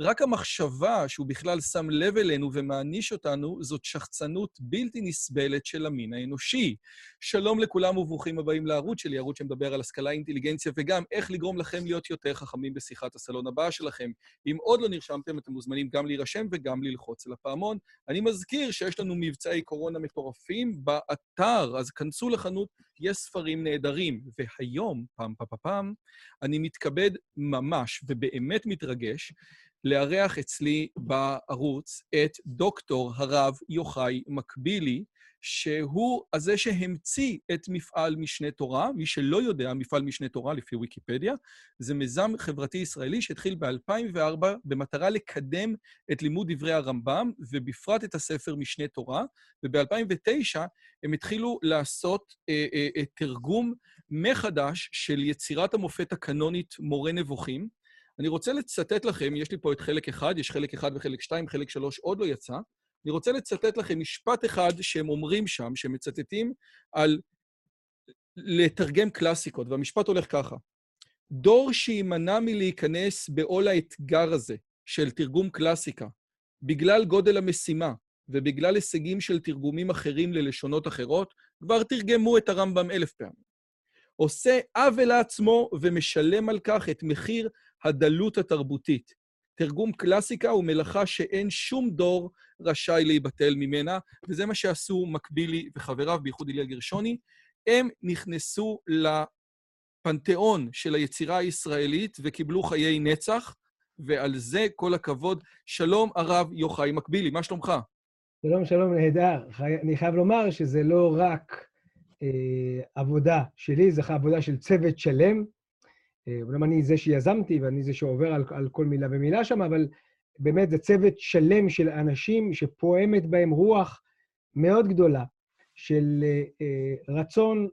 רק המחשבה שהוא בכלל שם לב אלינו ומעניש אותנו, זאת שחצנות בלתי נסבלת של המין האנושי. שלום לכולם וברוכים הבאים לערוץ שלי, ערוץ שמדבר על השכלה, אינטליגנציה, וגם איך לגרום לכם להיות יותר חכמים בשיחת הסלון הבאה שלכם. אם עוד לא נרשמתם, אתם מוזמנים גם להירשם וגם ללחוץ על הפעמון. אני מזכיר שיש לנו מבצעי קורונה מטורפים באתר, אז כנסו לחנות, יש ספרים נהדרים. והיום, פעם פעם פעם, אני מתכבד ממש ובאמת מתרגש לארח אצלי בערוץ את דוקטור הרב יוחאי מקבילי, שהוא הזה שהמציא את מפעל משנה תורה. מי שלא יודע, מפעל משנה תורה, לפי ויקיפדיה, זה מיזם חברתי ישראלי שהתחיל ב-2004 במטרה לקדם את לימוד דברי הרמב"ם, ובפרט את הספר משנה תורה, וב-2009 הם התחילו לעשות אה, אה, אה, תרגום מחדש של יצירת המופת הקנונית מורה נבוכים. אני רוצה לצטט לכם, יש לי פה את חלק אחד, יש חלק אחד וחלק שתיים, חלק שלוש עוד לא יצא. אני רוצה לצטט לכם משפט אחד שהם אומרים שם, שהם מצטטים על לתרגם קלאסיקות, והמשפט הולך ככה: דור שימנע מלהיכנס בעול האתגר הזה של תרגום קלאסיקה, בגלל גודל המשימה ובגלל הישגים של תרגומים אחרים ללשונות אחרות, כבר תרגמו את הרמב"ם אלף פעמים. עושה עוול לעצמו ומשלם על כך את מחיר הדלות התרבותית. תרגום קלאסיקה הוא מלאכה שאין שום דור רשאי להיבטל ממנה, וזה מה שעשו מקבילי וחבריו, בייחוד איליה גרשוני. הם נכנסו לפנתיאון של היצירה הישראלית וקיבלו חיי נצח, ועל זה כל הכבוד. שלום, הרב יוחאי מקבילי, מה שלומך? שלום, שלום, נהדר. אני חייב לומר שזה לא רק אה, עבודה שלי, זה עבודה של צוות שלם. אומנם אה, אני זה שיזמתי ואני זה שעובר על, על כל מילה ומילה שם, אבל באמת זה צוות שלם של אנשים שפועמת בהם רוח מאוד גדולה של אה, רצון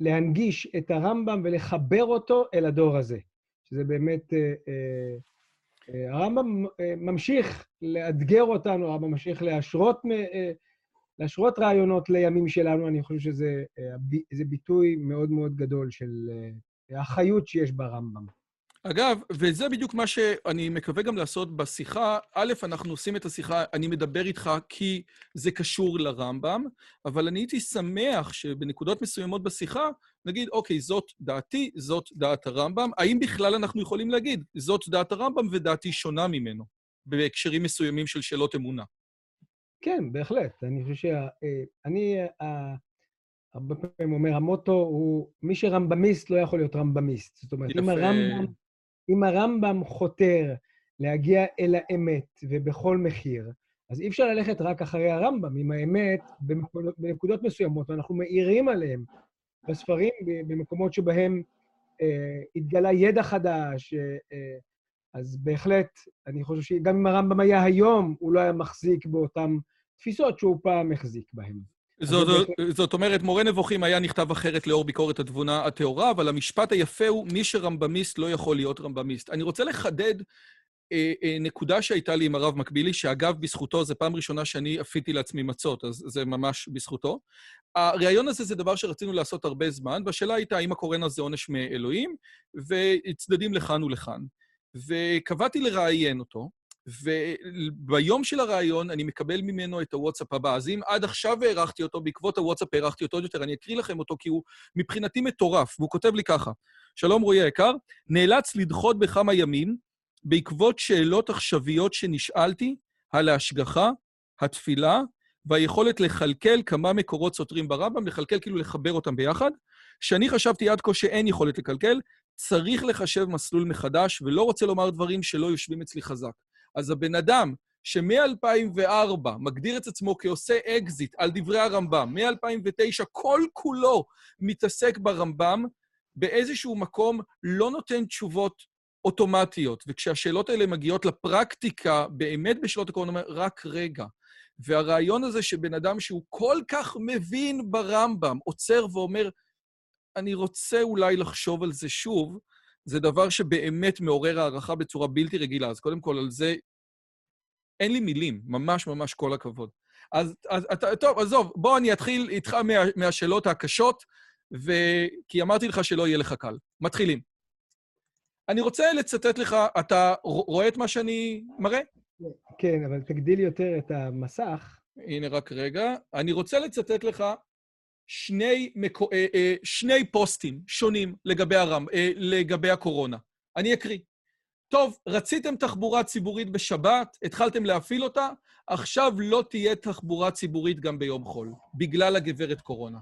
להנגיש את הרמב"ם ולחבר אותו אל הדור הזה. שזה באמת... אה, אה, אה הרמב"ם אה, ממשיך לאתגר אותנו, הרמב"ם ממשיך להשרות, אה, להשרות רעיונות לימים שלנו, אני חושב שזה ביטוי מאוד מאוד גדול של החיות שיש ברמב"ם. אגב, וזה בדיוק מה שאני מקווה גם לעשות בשיחה. א', אנחנו עושים את השיחה, אני מדבר איתך כי זה קשור לרמב"ם, אבל אני הייתי שמח שבנקודות מסוימות בשיחה נגיד, אוקיי, זאת דעתי, זאת דעת הרמב"ם. האם בכלל אנחנו יכולים להגיד, זאת דעת הרמב"ם ודעתי שונה ממנו, בהקשרים מסוימים של שאלות אמונה? כן, בהחלט. אני חושב שאני... הרבה פעמים אומר, המוטו הוא, מי שרמב"מיסט לא יכול להיות רמב"מיסט. זאת אומרת, אם הרמב"ם, אם הרמב"ם חותר להגיע אל האמת ובכל מחיר, אז אי אפשר ללכת רק אחרי הרמב"ם, עם האמת בנקודות, בנקודות מסוימות, ואנחנו מעירים עליהם בספרים, במקומות שבהם אה, התגלה ידע חדש. אה, אה, אז בהחלט, אני חושב שגם אם הרמב"ם היה היום, הוא לא היה מחזיק באותן תפיסות שהוא פעם החזיק בהן. זאת, זאת אומרת, מורה נבוכים היה נכתב אחרת לאור ביקורת התבונה הטהורה, אבל המשפט היפה הוא, מי שרמב"מיסט לא יכול להיות רמב"מיסט. אני רוצה לחדד אה, אה, נקודה שהייתה לי עם הרב מקבילי, שאגב, בזכותו, זו פעם ראשונה שאני אפיתי לעצמי מצות, אז זה ממש בזכותו. הריאיון הזה זה דבר שרצינו לעשות הרבה זמן, והשאלה הייתה האם הקורונה זה עונש מאלוהים, וצדדים לכאן ולכאן. וקבעתי לראיין אותו, וביום של הראיון אני מקבל ממנו את הוואטסאפ הבא. אז אם עד עכשיו הערכתי אותו, בעקבות הוואטסאפ הערכתי אותו עוד יותר, אני אקריא לכם אותו כי הוא מבחינתי מטורף, והוא כותב לי ככה: שלום רועי היקר, נאלץ לדחות בכמה ימים בעקבות שאלות עכשוויות שנשאלתי על ההשגחה, התפילה והיכולת לכלכל כמה מקורות סותרים ברמב"ם, לכלכל כאילו לחבר אותם ביחד, שאני חשבתי עד כה שאין יכולת לכלכל, צריך לחשב מסלול מחדש, ולא רוצה לומר דברים שלא יושבים אצלי חזק. אז הבן אדם שמ-2004 מגדיר את עצמו כעושה אקזיט על דברי הרמב"ם, מ-2009 כל כולו מתעסק ברמב"ם, באיזשהו מקום לא נותן תשובות אוטומטיות. וכשהשאלות האלה מגיעות לפרקטיקה, באמת בשאלות הקורונה, אומר, רק רגע. והרעיון הזה שבן אדם שהוא כל כך מבין ברמב"ם, עוצר ואומר, אני רוצה אולי לחשוב על זה שוב, זה דבר שבאמת מעורר הערכה בצורה בלתי רגילה. אז קודם כל, על זה אין לי מילים, ממש ממש כל הכבוד. אז, אז אתה, טוב, עזוב, בוא אני אתחיל איתך מה, מהשאלות הקשות, ו... כי אמרתי לך שלא יהיה לך קל. מתחילים. אני רוצה לצטט לך, אתה רואה את מה שאני מראה? כן, אבל תגדיל יותר את המסך. הנה, רק רגע. אני רוצה לצטט לך שני, מקו... אה, אה, שני פוסטים שונים לגבי, הרם... אה, לגבי הקורונה. אני אקריא. טוב, רציתם תחבורה ציבורית בשבת, התחלתם להפעיל אותה, עכשיו לא תהיה תחבורה ציבורית גם ביום חול, בגלל הגברת קורונה.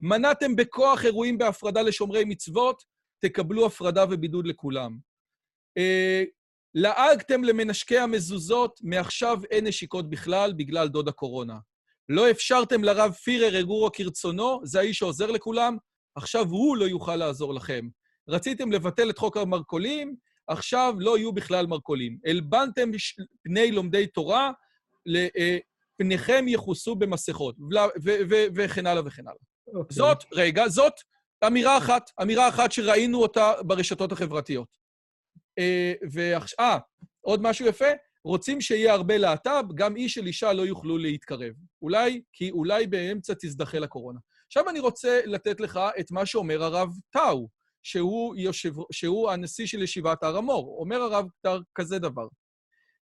מנעתם בכוח אירועים בהפרדה לשומרי מצוות, תקבלו הפרדה ובידוד לכולם. אה, לעגתם למנשקי המזוזות, מעכשיו אין נשיקות בכלל בגלל דוד הקורונה. לא אפשרתם לרב פירר אגורו כרצונו, זה האיש שעוזר לכולם, עכשיו הוא לא יוכל לעזור לכם. רציתם לבטל את חוק המרכולים, עכשיו לא יהיו בכלל מרכולים. הלבנתם פני לומדי תורה, אה, פניכם יכוסו במסכות, וכן הלאה וכן הלאה. Okay. אוקיי. זאת, רגע, זאת אמירה אחת, אמירה אחת שראינו אותה ברשתות החברתיות. אה, ועכשיו, אה, עוד משהו יפה? רוצים שיהיה הרבה להט"ב, גם איש של אישה לא יוכלו להתקרב. אולי, כי אולי באמצע תזדחה לקורונה. עכשיו אני רוצה לתת לך את מה שאומר הרב טאו, שהוא, יושב, שהוא הנשיא של ישיבת הר המור. אומר הרב טאו כזה דבר: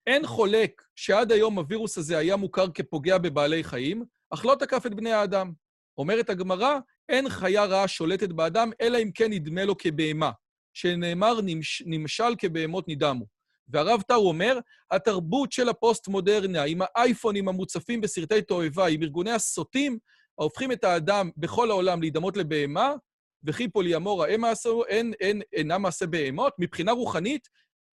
אין חולק שעד היום הווירוס הזה היה מוכר כפוגע בבעלי חיים, אך לא תקף את בני האדם. אומרת הגמרא, אין חיה רעה שולטת באדם, אלא אם כן נדמה לו כבהמה, שנאמר, נמש, נמשל כבהמות נדמו. והרב טאו אומר, התרבות של הפוסט-מודרנה, עם האייפונים המוצפים בסרטי תועבה, עם ארגוני הסוטים, ההופכים את האדם בכל העולם להידמות לבהמה, וכי פוליאמורה אין, אין, אין, אינה מעשה בהמות, מבחינה רוחנית,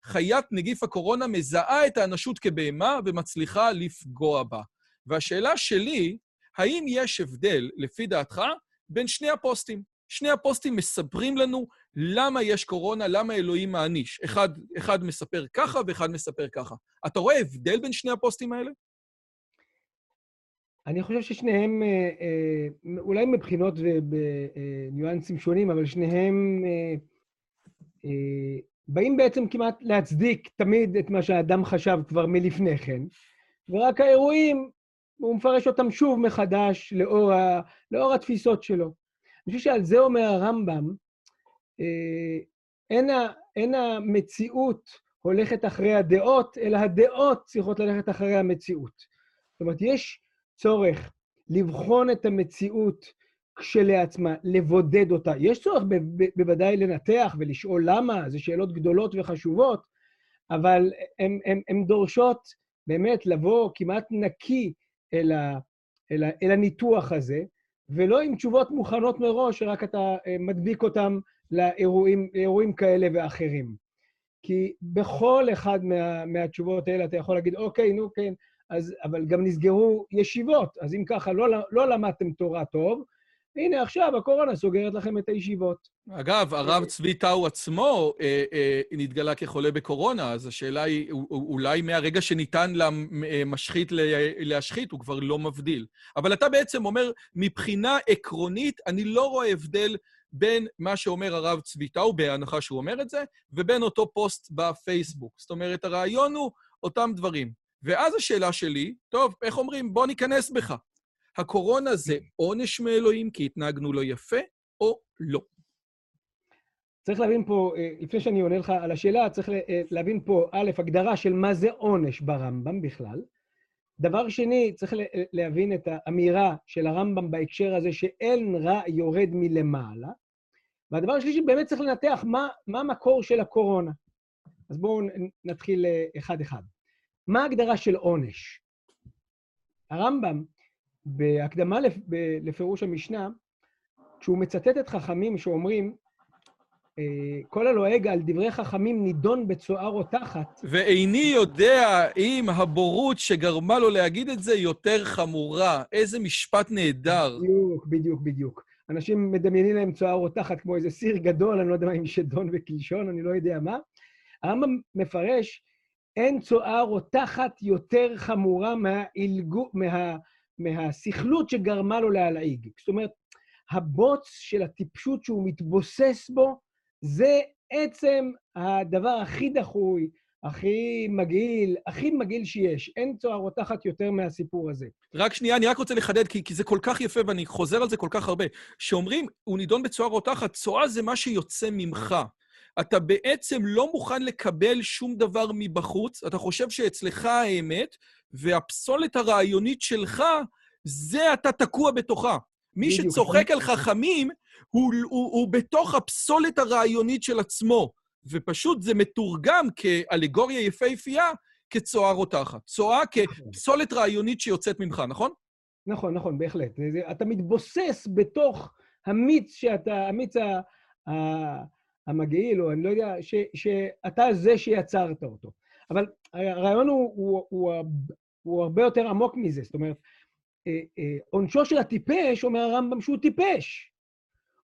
חיית נגיף הקורונה מזהה את האנושות כבהמה ומצליחה לפגוע בה. והשאלה שלי, האם יש הבדל, לפי דעתך, בין שני הפוסטים? שני הפוסטים מספרים לנו למה יש קורונה, למה אלוהים מעניש. אחד, אחד מספר ככה ואחד מספר ככה. אתה רואה הבדל בין שני הפוסטים האלה? אני חושב ששניהם, אה, אה, אולי מבחינות ובניואנסים שונים, אבל שניהם אה, באים בעצם כמעט להצדיק תמיד את מה שהאדם חשב כבר מלפני כן, ורק האירועים, הוא מפרש אותם שוב מחדש לאור, ה, לאור התפיסות שלו. אני חושב שעל זה אומר הרמב"ם, אין, ה, אין המציאות הולכת אחרי הדעות, אלא הדעות צריכות ללכת אחרי המציאות. זאת אומרת, יש צורך לבחון את המציאות כשלעצמה, לבודד אותה. יש צורך בוודאי לנתח ולשאול למה, זה שאלות גדולות וחשובות, אבל הן דורשות באמת לבוא כמעט נקי אל, ה, אל, ה, אל הניתוח הזה, ולא עם תשובות מוכנות מראש, שרק אתה אה, מדביק אותן לאירועים, לאירועים כאלה ואחרים. כי בכל אחד מה, מהתשובות האלה אתה יכול להגיד, אוקיי, נו כן, אז, אבל גם נסגרו ישיבות, אז אם ככה לא, לא למדתם תורה טוב, הנה עכשיו הקורונה סוגרת לכם את הישיבות. אגב, הרב צבי טאו עצמו אה, אה, נתגלה כחולה בקורונה, אז השאלה היא, אולי מהרגע שניתן למשחית להשחית, הוא כבר לא מבדיל. אבל אתה בעצם אומר, מבחינה עקרונית, אני לא רואה הבדל בין מה שאומר הרב צבי טאו, בהנחה שהוא אומר את זה, ובין אותו פוסט בפייסבוק. זאת אומרת, הרעיון הוא אותם דברים. ואז השאלה שלי, טוב, איך אומרים? בוא ניכנס בך. הקורונה זה עונש מאלוהים כי התנהגנו לא יפה, או לא? צריך להבין פה, אה, לפני שאני עונה לך על השאלה, צריך אה, להבין פה, א', הגדרה של מה זה עונש ברמב"ם בכלל. דבר שני, צריך להבין את האמירה של הרמב"ם בהקשר הזה שאין רע יורד מלמעלה. והדבר השלישי, באמת צריך לנתח מה, מה המקור של הקורונה. אז בואו נתחיל אה, אחד-אחד. מה ההגדרה של עונש? הרמב"ם, בהקדמה לפירוש המשנה, כשהוא מצטט את חכמים שאומרים כל הלועג על דברי חכמים נידון בצואה רותחת. ואיני יודע אם הבורות שגרמה לו להגיד את זה יותר חמורה. איזה משפט נהדר. בדיוק, בדיוק, בדיוק. אנשים מדמיינים להם צואה רותחת כמו איזה סיר גדול, אני לא יודע מה עם שדון וקלשון, אני לא יודע מה. הרמב"ם מפרש, אין צואה רותחת יותר חמורה מהאילגו, מה, מהסכלות שגרמה לו להלעיג. זאת אומרת, הבוץ של הטיפשות שהוא מתבוסס בו, זה עצם הדבר הכי דחוי, הכי מגעיל, הכי מגעיל שיש. אין צואה רותחת יותר מהסיפור הזה. רק שנייה, אני רק רוצה לחדד, כי, כי זה כל כך יפה, ואני חוזר על זה כל כך הרבה. שאומרים, הוא נידון בצואה רותחת, צואה זה מה שיוצא ממך. אתה בעצם לא מוכן לקבל שום דבר מבחוץ, אתה חושב שאצלך האמת, והפסולת הרעיונית שלך, זה אתה תקוע בתוכה. מי שצוחק על חכמים, הוא, הוא, הוא בתוך הפסולת הרעיונית של עצמו, ופשוט זה מתורגם כאלגוריה יפהפייה, כצואה רותחת. צואה כפסולת רעיונית שיוצאת ממך, נכון? נכון, נכון, בהחלט. אתה מתבוסס בתוך המיץ שאתה, המיץ ה, ה, המגעיל, או אני לא יודע, ש, שאתה זה שיצרת אותו. אבל הרעיון הוא, הוא, הוא, הוא הרבה יותר עמוק מזה. זאת אומרת, אה, אה, עונשו של הטיפש, אומר הרמב"ם שהוא טיפש.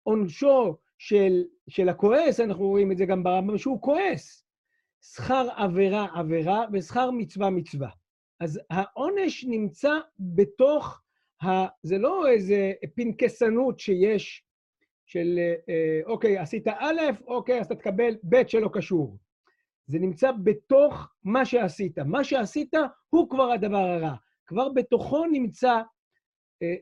עונשו של, של הכועס, אנחנו רואים את זה גם ברמב"ם, שהוא כועס. שכר עבירה עבירה ושכר מצווה מצווה. אז העונש נמצא בתוך, ה... זה לא איזה פנקסנות שיש של, אה, אוקיי, עשית א', אוקיי, אז אתה תקבל ב' שלא קשור. זה נמצא בתוך מה שעשית. מה שעשית הוא כבר הדבר הרע. כבר בתוכו נמצא אה,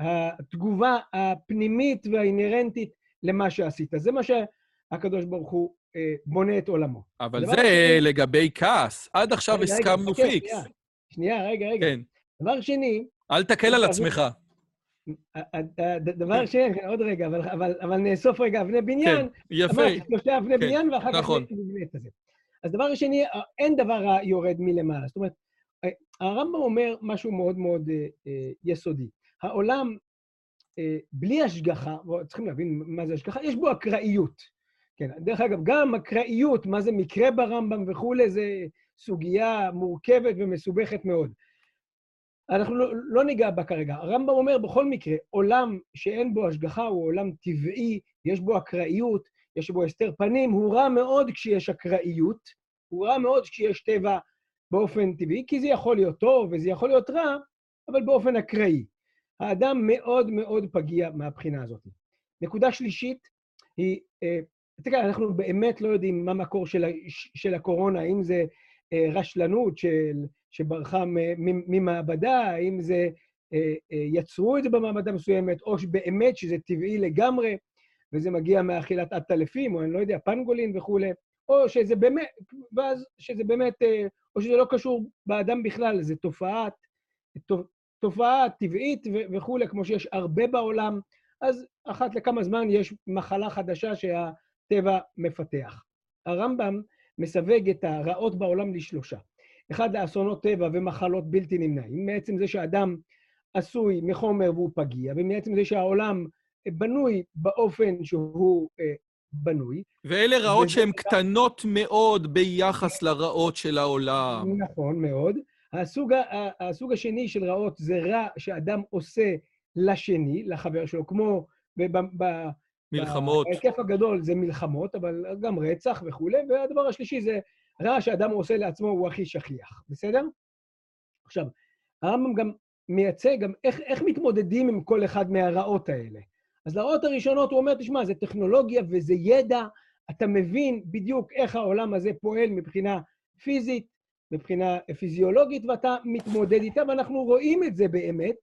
אה, התגובה הפנימית והאינהרנטית למה שעשית. זה מה שהקדוש ברוך הוא אה, בונה את עולמו. אבל זה שני... לגבי כעס. עד עכשיו רגע, הסכמנו רגע, פיקס. שנייה, שנייה, רגע, רגע. כן. דבר שני... אל תקל על עצמך. דבר שני, עוד רגע, אבל, אבל, אבל נאסוף רגע אבני בניין. כן, יפה. אמרתי, שלושה אבני כן, בניין, ואחר נכון. כך נבנה את זה. אז דבר שני, אין דבר רע יורד מלמעלה. זאת אומרת, הרמב"ם אומר משהו מאוד מאוד אה, אה, יסודי. העולם, אה, בלי השגחה, צריכים להבין מה זה השגחה, יש בו אקראיות. כן, דרך אגב, גם אקראיות, מה זה מקרה ברמב"ם וכולי, זה סוגיה מורכבת ומסובכת מאוד. אנחנו לא, לא ניגע בה כרגע. הרמב"ם אומר, בכל מקרה, עולם שאין בו השגחה הוא עולם טבעי, יש בו אקראיות, יש בו הסתר פנים, הוא רע מאוד כשיש אקראיות, הוא רע מאוד כשיש טבע באופן טבעי, כי זה יכול להיות טוב וזה יכול להיות רע, אבל באופן אקראי. האדם מאוד מאוד פגיע מהבחינה הזאת. נקודה שלישית היא, אה, תראה, אנחנו באמת לא יודעים מה מקור של, של הקורונה, האם זה אה, רשלנות של, שברחה ממעבדה, האם זה אה, יצרו את זה במעבדה מסוימת, או שבאמת שזה טבעי לגמרי, וזה מגיע מאכילת עטלפים, או אני לא יודע, פנגולין וכולי, או שזה באמת, ואז שזה באמת או שזה לא קשור באדם בכלל, זו תופעת, תופעה טבעית וכולי, כמו שיש הרבה בעולם, אז אחת לכמה זמן יש מחלה חדשה שהטבע מפתח. הרמב"ם מסווג את הרעות בעולם לשלושה. אחד, לאסונות טבע ומחלות בלתי נמנעים, מעצם זה שאדם עשוי מחומר והוא פגיע, ומעצם זה שהעולם בנוי באופן שהוא אה, בנוי. ואלה רעות שהן קטנות מאוד ביחס לרעות של העולם. נכון מאוד. הסוג, הסוג השני של רעות זה רע שאדם עושה לשני, לחבר שלו, כמו... מלחמות. בהיקף הגדול זה מלחמות, אבל גם רצח וכולי, והדבר השלישי זה רע שאדם עושה לעצמו הוא הכי שכיח, בסדר? עכשיו, הרמב"ם גם מייצג גם איך, איך מתמודדים עם כל אחד מהרעות האלה. אז לרעות הראשונות הוא אומר, תשמע, זה טכנולוגיה וזה ידע, אתה מבין בדיוק איך העולם הזה פועל מבחינה פיזית, מבחינה פיזיולוגית, ואתה מתמודד איתה, ואנחנו רואים את זה באמת,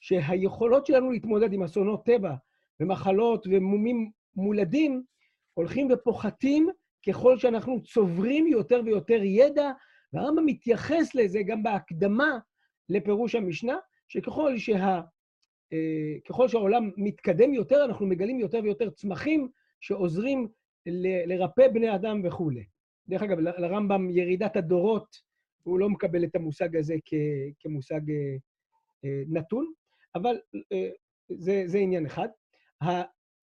שהיכולות שלנו להתמודד עם אסונות טבע ומחלות ומומים מולדים הולכים ופוחתים ככל שאנחנו צוברים יותר ויותר ידע, והרמב"ם מתייחס לזה גם בהקדמה לפירוש המשנה, שככל שה... אה, ככל שהעולם מתקדם יותר, אנחנו מגלים יותר ויותר צמחים שעוזרים לרפא בני אדם וכולי. דרך אגב, לרמב"ם ירידת הדורות, הוא לא מקבל את המושג הזה כ- כמושג אה, אה, נתון, אבל זה, זה עניין אחד.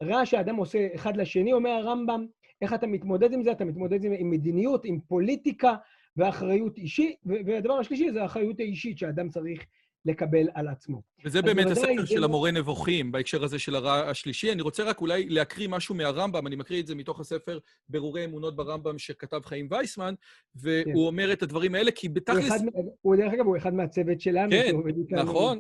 רע שהאדם עושה אחד לשני, אומר הרמב"ם, איך אתה מתמודד עם זה? אתה מתמודד עם, עם מדיניות, עם פוליטיקה ואחריות אישית, והדבר השלישי זה האחריות האישית שהאדם צריך לקבל על עצמו. וזה באמת הספר של לא- המורה נבוכים, בהקשר הזה של הרע השלישי. אני רוצה רק אולי להקריא משהו מהרמב"ם, אני מקריא את זה מתוך הספר ברורי אמונות ברמב"ם שכתב חיים וייסמן, והוא כן. אומר את הדברים האלה, כי בתכלס... הוא, דרך אגב, הוא אחד מהצוות שלנו. כן, נכון.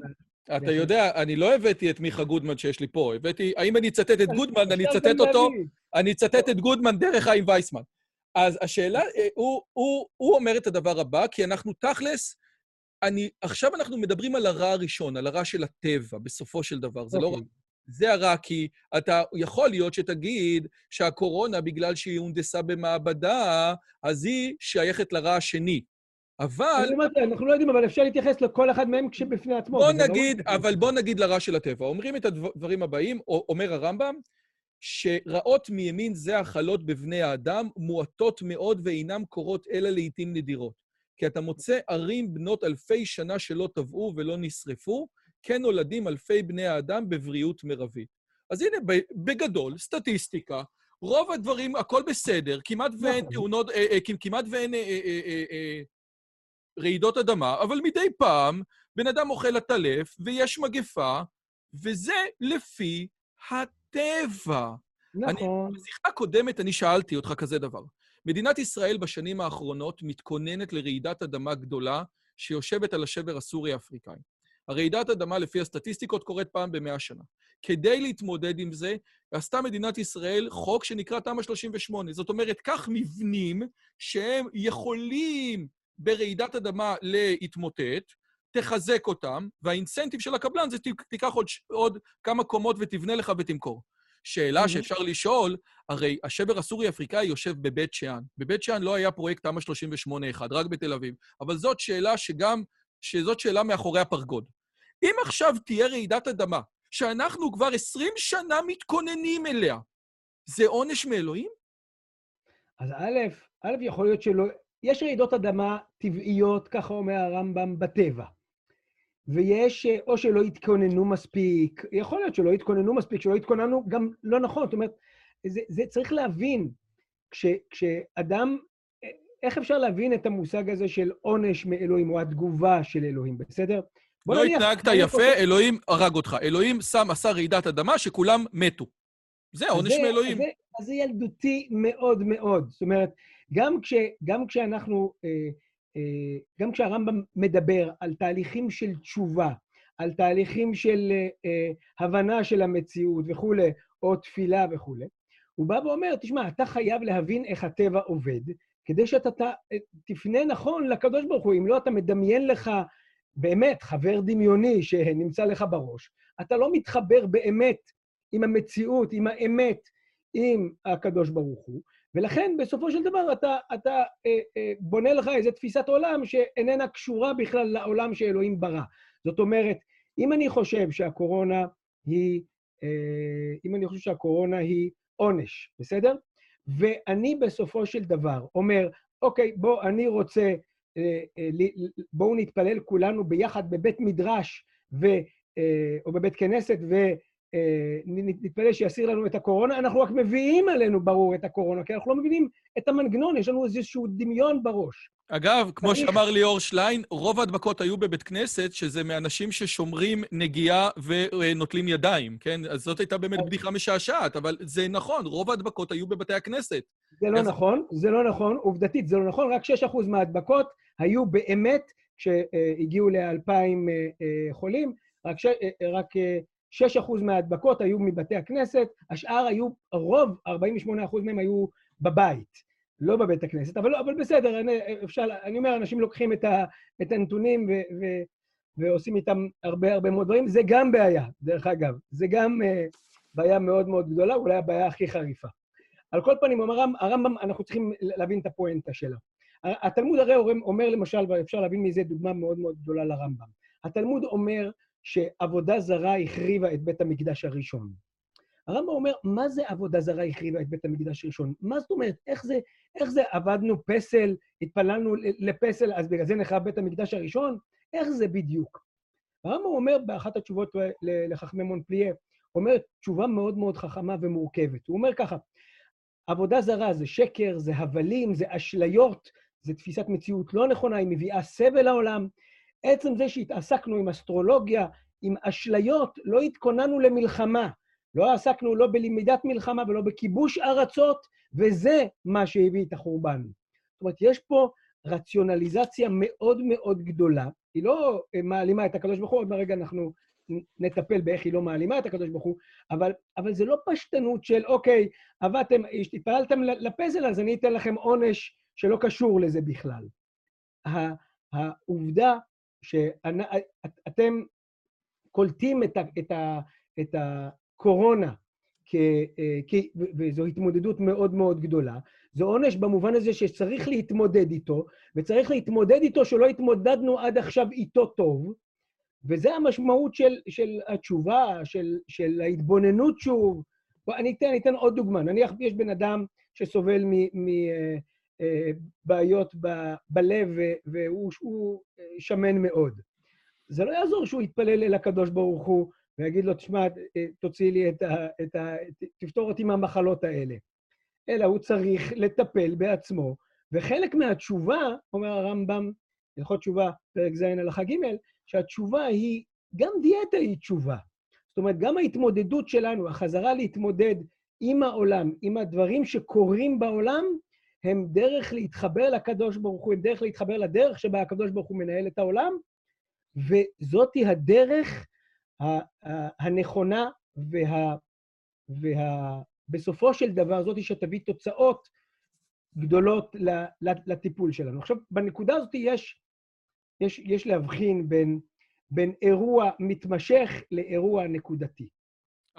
אתה יודע, אני לא הבאתי את מיכה גודמן שיש לי פה, הבאתי... האם אני אצטט את גודמן, אני אצטט אותו... אני אצטט את גודמן דרך חיים וייסמן. אז השאלה, אה, הוא, הוא, הוא אומר את הדבר הבא, כי אנחנו תכלס, עכשיו אנחנו מדברים על הרע הראשון, על הרע של הטבע, בסופו של דבר. זה. לא רק... אוקיי. זה הרע, כי אתה, יכול להיות שתגיד שהקורונה, בגלל שהיא הונדסה במעבדה, אז היא שייכת לרע השני. אבל... אני אומרת, אנחנו לא יודעים, אבל אפשר להתייחס לכל אחד מהם כשבפני עצמו. בוא לא נגיד, לא אבל בוא נגיד לרע של הטבע. אומרים את הדברים הבאים, אומר הרמב"ם, שרעות מימין זה החלות בבני האדם, מועטות מאוד ואינן קורות אלא לעיתים נדירות. כי אתה מוצא ערים בנות אלפי שנה שלא טבעו ולא נשרפו, כן נולדים אלפי בני האדם בבריאות מרבית. אז הנה, בגדול, סטטיסטיקה, רוב הדברים, הכל בסדר, כמעט ואין נכון. תאונות, אה, אה, כמעט ואין אה, רעידות אדמה, אבל מדי פעם בן אדם אוכל עטלף ויש מגפה, וזה לפי הטבע. נכון. בשיחה הקודמת אני שאלתי אותך כזה דבר. מדינת ישראל בשנים האחרונות מתכוננת לרעידת אדמה גדולה שיושבת על השבר הסורי-אפריקאי. הרעידת אדמה, לפי הסטטיסטיקות, קורית פעם במאה שנה. כדי להתמודד עם זה, עשתה מדינת ישראל חוק שנקרא תמ"א 38. זאת אומרת, קח מבנים שהם יכולים ברעידת אדמה להתמוטט, תחזק אותם, והאינסנטיב של הקבלן זה תיקח עוד, עוד כמה קומות ותבנה לך ותמכור. שאלה. שאפשר לשאול, הרי השבר הסורי-אפריקאי יושב בבית שאן. בבית שאן לא היה פרויקט תמ"א 38-1, רק בתל אביב. אבל זאת שאלה שגם, שזאת שאלה מאחורי הפרגוד. אם עכשיו תהיה רעידת אדמה, שאנחנו כבר 20 שנה מתכוננים אליה, זה עונש מאלוהים? אז א', א', יכול להיות שלא... יש רעידות אדמה טבעיות, ככה אומר הרמב"ם, בטבע. ויש, אה, או שלא התכוננו מספיק, יכול להיות שלא התכוננו מספיק, שלא התכוננו גם לא נכון. זאת אומרת, זה, זה צריך להבין, כש, כשאדם, אה, איך אפשר להבין את המושג הזה של עונש מאלוהים, או התגובה של אלוהים, בסדר? לא התנהגת יפה, חושב... אלוהים הרג אותך. אלוהים שם, עשה רעידת אדמה שכולם מתו. זה עונש מאלוהים. אז זה ילדותי מאוד מאוד. זאת אומרת, גם, כש, גם כשאנחנו... אה, גם כשהרמב"ם מדבר על תהליכים של תשובה, על תהליכים של אה, אה, הבנה של המציאות וכולי, או תפילה וכולי, הוא בא ואומר, תשמע, אתה חייב להבין איך הטבע עובד, כדי שאתה תפנה נכון לקדוש ברוך הוא. אם לא, אתה מדמיין לך באמת חבר דמיוני שנמצא לך בראש, אתה לא מתחבר באמת עם המציאות, עם האמת, עם הקדוש ברוך הוא, ולכן בסופו של דבר אתה, אתה אה, אה, בונה לך איזו תפיסת עולם שאיננה קשורה בכלל לעולם שאלוהים ברא. זאת אומרת, אם אני חושב שהקורונה היא, אה, אם אני חושב שהקורונה היא עונש, בסדר? ואני בסופו של דבר אומר, אוקיי, בוא, אני רוצה, אה, אה, בואו נתפלל כולנו ביחד בבית מדרש ו, אה, או בבית כנסת, ו... אה, נתפלל שיסיר לנו את הקורונה, אנחנו רק מביאים עלינו, ברור, את הקורונה, כי אנחנו לא מבינים את המנגנון, יש לנו איזשהו דמיון בראש. אגב, כמו שאמר ליאור שליין, רוב ההדבקות היו בבית כנסת, שזה מאנשים ששומרים נגיעה ונוטלים ידיים, כן? אז זאת הייתה באמת בדיחה משעשעת, אבל זה נכון, רוב ההדבקות היו בבתי הכנסת. זה לא נכון, זה לא נכון, עובדתית זה לא נכון, רק 6% מההדבקות היו באמת, כשהגיעו ל-2,000 אה, חולים, רק, ש... אה, רק 6% מההדבקות היו מבתי הכנסת, השאר היו, הרוב, 48% מהם היו בבית, לא בבית הכנסת, אבל, אבל בסדר, אני, אפשר, אני אומר, אנשים לוקחים את, ה, את הנתונים ו, ו, ועושים איתם הרבה הרבה מאוד דברים, זה גם בעיה, דרך אגב, זה גם uh, בעיה מאוד מאוד גדולה, אולי הבעיה הכי חריפה. על כל פנים, הרמב"ם, הרמב"ם, אנחנו צריכים להבין את הפואנטה שלו. התלמוד הרי אומר למשל, ואפשר להבין מזה דוגמה מאוד מאוד גדולה לרמב"ם. התלמוד אומר שעבודה זרה החריבה את בית המקדש הראשון. הרמב"ם אומר, מה זה עבודה זרה החריבה את בית המקדש הראשון? מה זאת אומרת? איך זה, איך זה עבדנו פסל, התפללנו לפסל, אז בגלל זה נחרב בית המקדש הראשון? איך זה בדיוק? הרמב"ם אומר באחת התשובות לחכמי מונפליה, אומר תשובה מאוד מאוד חכמה ומורכבת. הוא אומר ככה, עבודה זרה זה שקר, זה הבלים, זה אשליות, זה תפיסת מציאות לא נכונה, היא מביאה סבל לעולם. עצם זה שהתעסקנו עם אסטרולוגיה, עם אשליות, לא התכוננו למלחמה. לא עסקנו לא בלמידת מלחמה ולא בכיבוש ארצות, וזה מה שהביא את החורבן. זאת אומרת, יש פה רציונליזציה מאוד מאוד גדולה. היא לא מעלימה את הקדוש ברוך הוא, עוד מהרגע אנחנו נטפל באיך היא לא מעלימה את הקדוש ברוך הוא, אבל, אבל זה לא פשטנות של, אוקיי, עבדתם, התפעלתם לפזל, אז אני אתן לכם עונש שלא קשור לזה בכלל. העובדה שאתם קולטים את, את, ה, את הקורונה, כ, כ, וזו התמודדות מאוד מאוד גדולה, זה עונש במובן הזה שצריך להתמודד איתו, וצריך להתמודד איתו שלא התמודדנו עד עכשיו איתו טוב, וזה המשמעות של, של התשובה, של, של ההתבוננות שוב. אני אתן, אני אתן עוד דוגמה. נניח יש בן אדם שסובל מבעיות אה, אה, בלב והוא שמן מאוד. זה לא יעזור שהוא יתפלל אל הקדוש ברוך הוא ויגיד לו, תשמע, תוציא לי את ה... את ה תפתור אותי מהמחלות האלה. אלא הוא צריך לטפל בעצמו, וחלק מהתשובה, אומר הרמב"ם, הלכות תשובה, פרק ז' הלכה ג', שהתשובה היא, גם דיאטה היא תשובה. זאת אומרת, גם ההתמודדות שלנו, החזרה להתמודד עם העולם, עם הדברים שקורים בעולם, הם דרך להתחבר לקדוש ברוך הוא, הם דרך להתחבר לדרך שבה הקדוש ברוך הוא מנהל את העולם, וזאתי הדרך הנכונה וה... וה... בסופו של דבר זאתי שתביא תוצאות גדולות לטיפול שלנו. עכשיו, בנקודה הזאת יש יש, יש להבחין בין, בין אירוע מתמשך לאירוע נקודתי.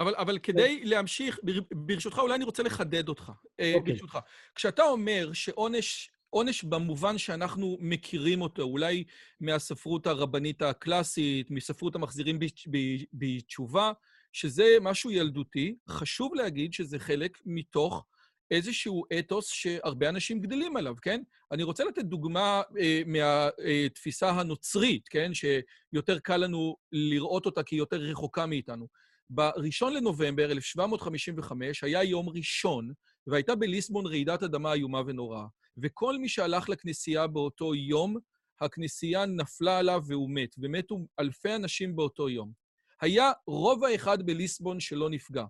אבל, אבל כדי להמשיך, ברשותך, אולי אני רוצה לחדד אותך. Okay. אה, אוקיי. ברשותך. כשאתה אומר שעונש, עונש במובן שאנחנו מכירים אותו, אולי מהספרות הרבנית הקלאסית, מספרות המחזירים בתשובה, שזה משהו ילדותי, חשוב להגיד שזה חלק מתוך איזשהו אתוס שהרבה אנשים גדלים עליו, כן? אני רוצה לתת דוגמה אה, מהתפיסה הנוצרית, כן? שיותר קל לנו לראות אותה כי היא יותר רחוקה מאיתנו. ב-1 לנובמבר 1755 היה יום ראשון, והייתה בליסבון רעידת אדמה איומה ונוראה. וכל מי שהלך לכנסייה באותו יום, הכנסייה נפלה עליו והוא מת, ומתו אלפי אנשים באותו יום. היה רובע אחד בליסבון שלא נפגע,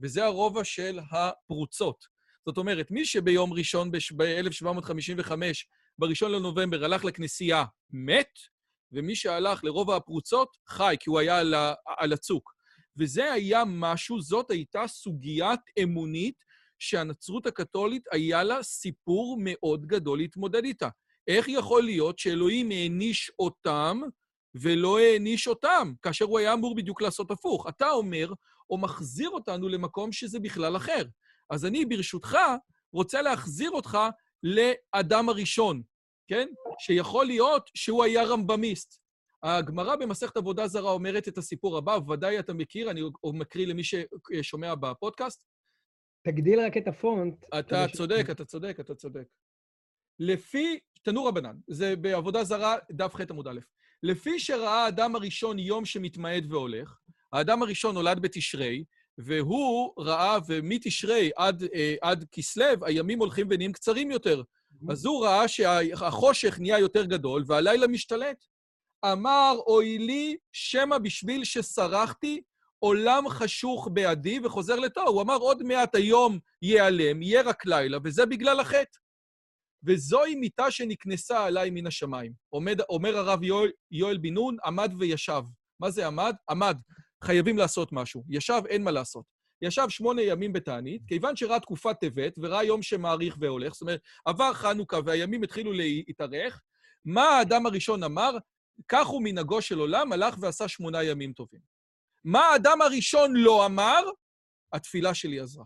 וזה הרובע של הפרוצות. זאת אומרת, מי שביום ראשון ב-1755, ב-1 לנובמבר, הלך לכנסייה, מת, ומי שהלך לרובע הפרוצות, חי, כי הוא היה על, על הצוק. וזה היה משהו, זאת הייתה סוגיית אמונית שהנצרות הקתולית היה לה סיפור מאוד גדול להתמודד איתה. איך יכול להיות שאלוהים העניש אותם ולא העניש אותם, כאשר הוא היה אמור בדיוק לעשות הפוך? אתה אומר, או מחזיר אותנו למקום שזה בכלל אחר. אז אני, ברשותך, רוצה להחזיר אותך לאדם הראשון, כן? שיכול להיות שהוא היה רמב"מיסט. הגמרא במסכת עבודה זרה אומרת את הסיפור הבא, ודאי אתה מכיר, אני מקריא למי ששומע בפודקאסט. תגדיל רק את הפונט. אתה צודק. אתה צודק, אתה צודק. לפי, תנור רבנן, זה בעבודה זרה, דף ח עמוד א', לפי שראה האדם הראשון יום שמתמעט והולך, האדם הראשון נולד בתשרי, והוא ראה, ומתשרי עד, אה, עד כסלו, הימים הולכים ונהיים קצרים יותר. אז הוא ראה שהחושך נהיה יותר גדול והלילה משתלט. אמר, אוי לי, שמא בשביל שסרחתי, עולם חשוך בעדי וחוזר לתוהו. הוא אמר, עוד מעט היום ייעלם, יהיה רק לילה, וזה בגלל החטא. וזוהי מיטה שנקנסה עליי מן השמיים. עומד, אומר הרב יואל, יואל בן נון, עמד וישב. מה זה עמד? עמד. חייבים לעשות משהו. ישב, אין מה לעשות. ישב שמונה ימים בתענית, כיוון שראה תקופת טבת וראה יום שמאריך והולך, זאת אומרת, עבר חנוכה והימים התחילו להתארך, מה האדם הראשון אמר? כך הוא מנהגו של עולם, הלך ועשה שמונה ימים טובים. מה האדם הראשון לא אמר? התפילה שלי עזרה.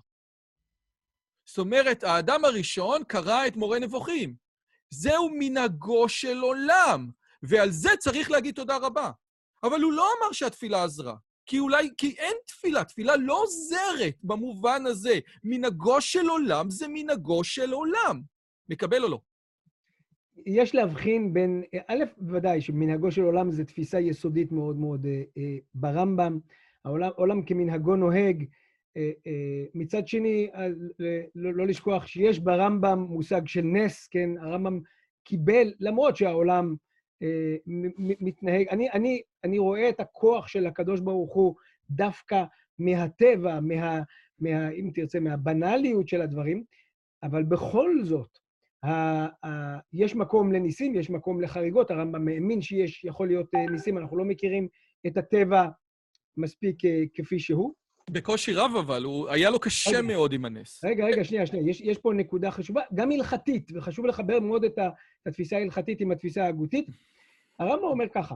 זאת אומרת, האדם הראשון קרא את מורה נבוכים. זהו מנהגו של עולם, ועל זה צריך להגיד תודה רבה. אבל הוא לא אמר שהתפילה עזרה. כי אולי, כי אין תפילה, תפילה לא עוזרת במובן הזה. מנהגו של עולם זה מנהגו של עולם. מקבל או לא? יש להבחין בין, א', בוודאי שמנהגו של עולם זו תפיסה יסודית מאוד מאוד אה, אה, ברמב"ם. העולם עולם כמנהגו נוהג. אה, מצד שני, לא, לא לשכוח שיש ברמב"ם מושג של נס, כן? הרמב"ם קיבל, למרות שהעולם מתנהג... אני, אני, אני רואה את הכוח של הקדוש ברוך הוא דווקא מהטבע, מה, מה, אם תרצה, מהבנאליות של הדברים, אבל בכל זאת, יש מקום לניסים, יש מקום לחריגות, הרמב"ם האמין שיש, יכול להיות ניסים, אנחנו לא מכירים את הטבע מספיק כפי שהוא. בקושי רב אבל, הוא היה לו קשה רגע, מאוד עם הנס. רגע, רגע, שנייה, שנייה. יש, יש פה נקודה חשובה, גם הלכתית, וחשוב לחבר מאוד את התפיסה ההלכתית עם התפיסה ההגותית. הרמב"ם אומר ככה,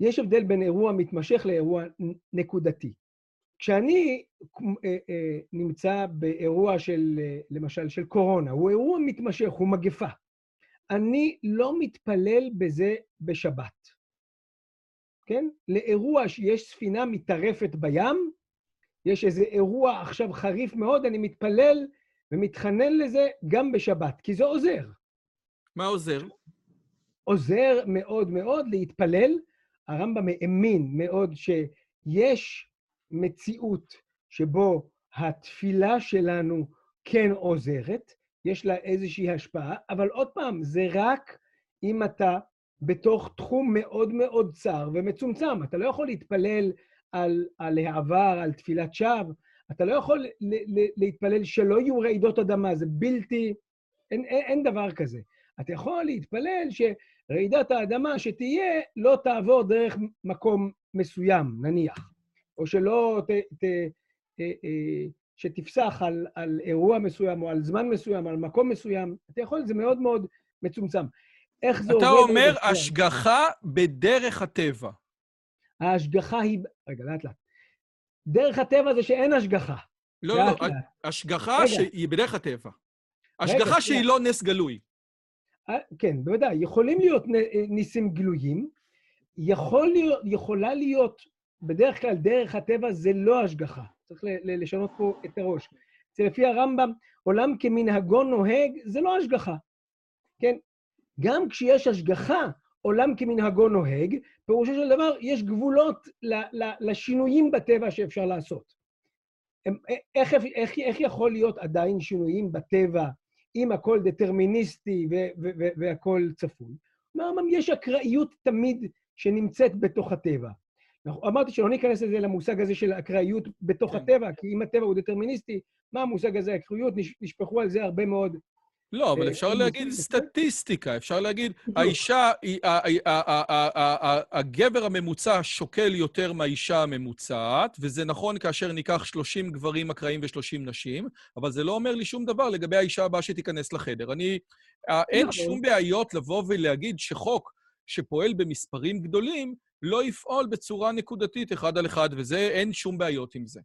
יש הבדל בין אירוע מתמשך לאירוע נקודתי. כשאני אה, אה, נמצא באירוע של, אה, למשל, של קורונה, הוא אירוע מתמשך, הוא מגפה. אני לא מתפלל בזה בשבת. כן? לאירוע שיש ספינה מטרפת בים, יש איזה אירוע עכשיו חריף מאוד, אני מתפלל ומתחנן לזה גם בשבת, כי זה עוזר. מה עוזר? עוזר מאוד מאוד להתפלל. הרמב"ם האמין מאוד שיש מציאות שבו התפילה שלנו כן עוזרת, יש לה איזושהי השפעה, אבל עוד פעם, זה רק אם אתה בתוך תחום מאוד מאוד צר ומצומצם. אתה לא יכול להתפלל על, על העבר, על תפילת שווא, אתה לא יכול ל, ל, להתפלל שלא יהיו רעידות אדמה, זה בלתי... אין, אין, אין דבר כזה. אתה יכול להתפלל שרעידת האדמה שתהיה לא תעבור דרך מקום מסוים, נניח, או שלא ת... ת אה, אה, שתפסח על, על אירוע מסוים או על זמן מסוים, על מקום מסוים, אתה יכול, זה מאוד מאוד מצומצם. איך זה עובד... אתה אומר השגחה בדרך הטבע. ההשגחה היא... רגע, לאט לאט. דרך הטבע זה שאין השגחה. לא, לא, לא, השגחה שהיא בדרך הטבע. השגחה שהיא לא נס גלוי. אה, כן, בוודאי. יכולים להיות ניסים גלויים. יכול להיות, יכולה להיות, בדרך כלל דרך הטבע זה לא השגחה. צריך לשנות פה את הראש. זה לפי הרמב"ם, עולם כמנהגו נוהג, זה לא השגחה. כן? גם כשיש השגחה, עולם כמנהגו נוהג, פירושו של דבר, יש גבולות לשינויים בטבע שאפשר לעשות. איך, איך, איך יכול להיות עדיין שינויים בטבע אם הכל דטרמיניסטי והכל צפוי? אמרנו, יש אקראיות תמיד שנמצאת בתוך הטבע. אמרתי שלא ניכנס לזה למושג הזה של אקראיות בתוך כן. הטבע, כי אם הטבע הוא דטרמיניסטי, מה המושג הזה, אקראיות? נשפכו על זה הרבה מאוד לא, אבל אה, אפשר להגיד סטטיסטיקה, אפשר להגיד, האישה, הגבר הממוצע שוקל יותר מהאישה הממוצעת, וזה נכון כאשר ניקח 30 גברים אקראיים ו-30 נשים, אבל זה לא אומר לי שום דבר לגבי האישה הבאה שתיכנס לחדר. אני... אה, אין נכון. שום בעיות לבוא ולהגיד שחוק שפועל במספרים גדולים, לא יפעול בצורה נקודתית אחד על אחד, וזה, אין שום בעיות עם זה.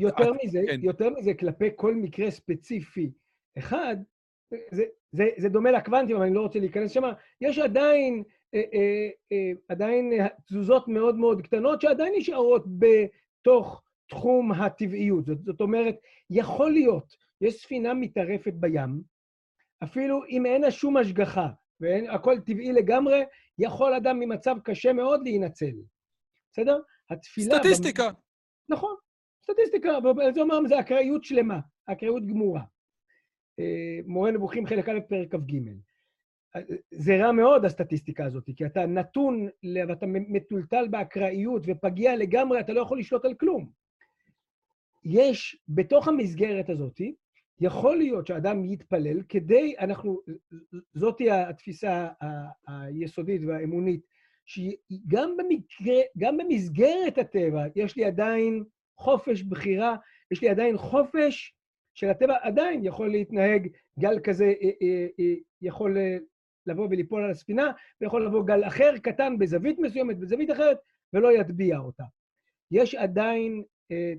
יותר מזה, כן. יותר מזה, כלפי כל מקרה ספציפי אחד, זה, זה, זה דומה לקוונטים, אבל אני לא רוצה להיכנס שם, יש עדיין, אה, אה, אה, עדיין תזוזות מאוד מאוד קטנות שעדיין נשארות בתוך תחום הטבעיות. זאת, זאת אומרת, יכול להיות, יש ספינה מתערפת בים, אפילו אם אין לה שום השגחה, והכל טבעי לגמרי, יכול אדם ממצב קשה מאוד להינצל. בסדר? התפילה... סטטיסטיקה. במ... נכון, סטטיסטיקה, זה אומר, זה אקראיות שלמה, אקראיות גמורה. אה, מורה נבוכים חלק א', פרק כ"ג. זה רע מאוד, הסטטיסטיקה הזאת, כי אתה נתון, ואתה מטולטל באקראיות ופגיע לגמרי, אתה לא יכול לשלוט על כלום. יש, בתוך המסגרת הזאת, יכול להיות שאדם יתפלל כדי, אנחנו, זאתי התפיסה היסודית והאמונית, שגם במקרה, גם במסגרת הטבע, יש לי עדיין חופש בחירה, יש לי עדיין חופש של הטבע עדיין יכול להתנהג, גל כזה אה, אה, אה, יכול לבוא וליפול על הספינה, ויכול לבוא גל אחר, קטן, בזווית מסוימת, בזווית אחרת, ולא יטביע אותה. יש עדיין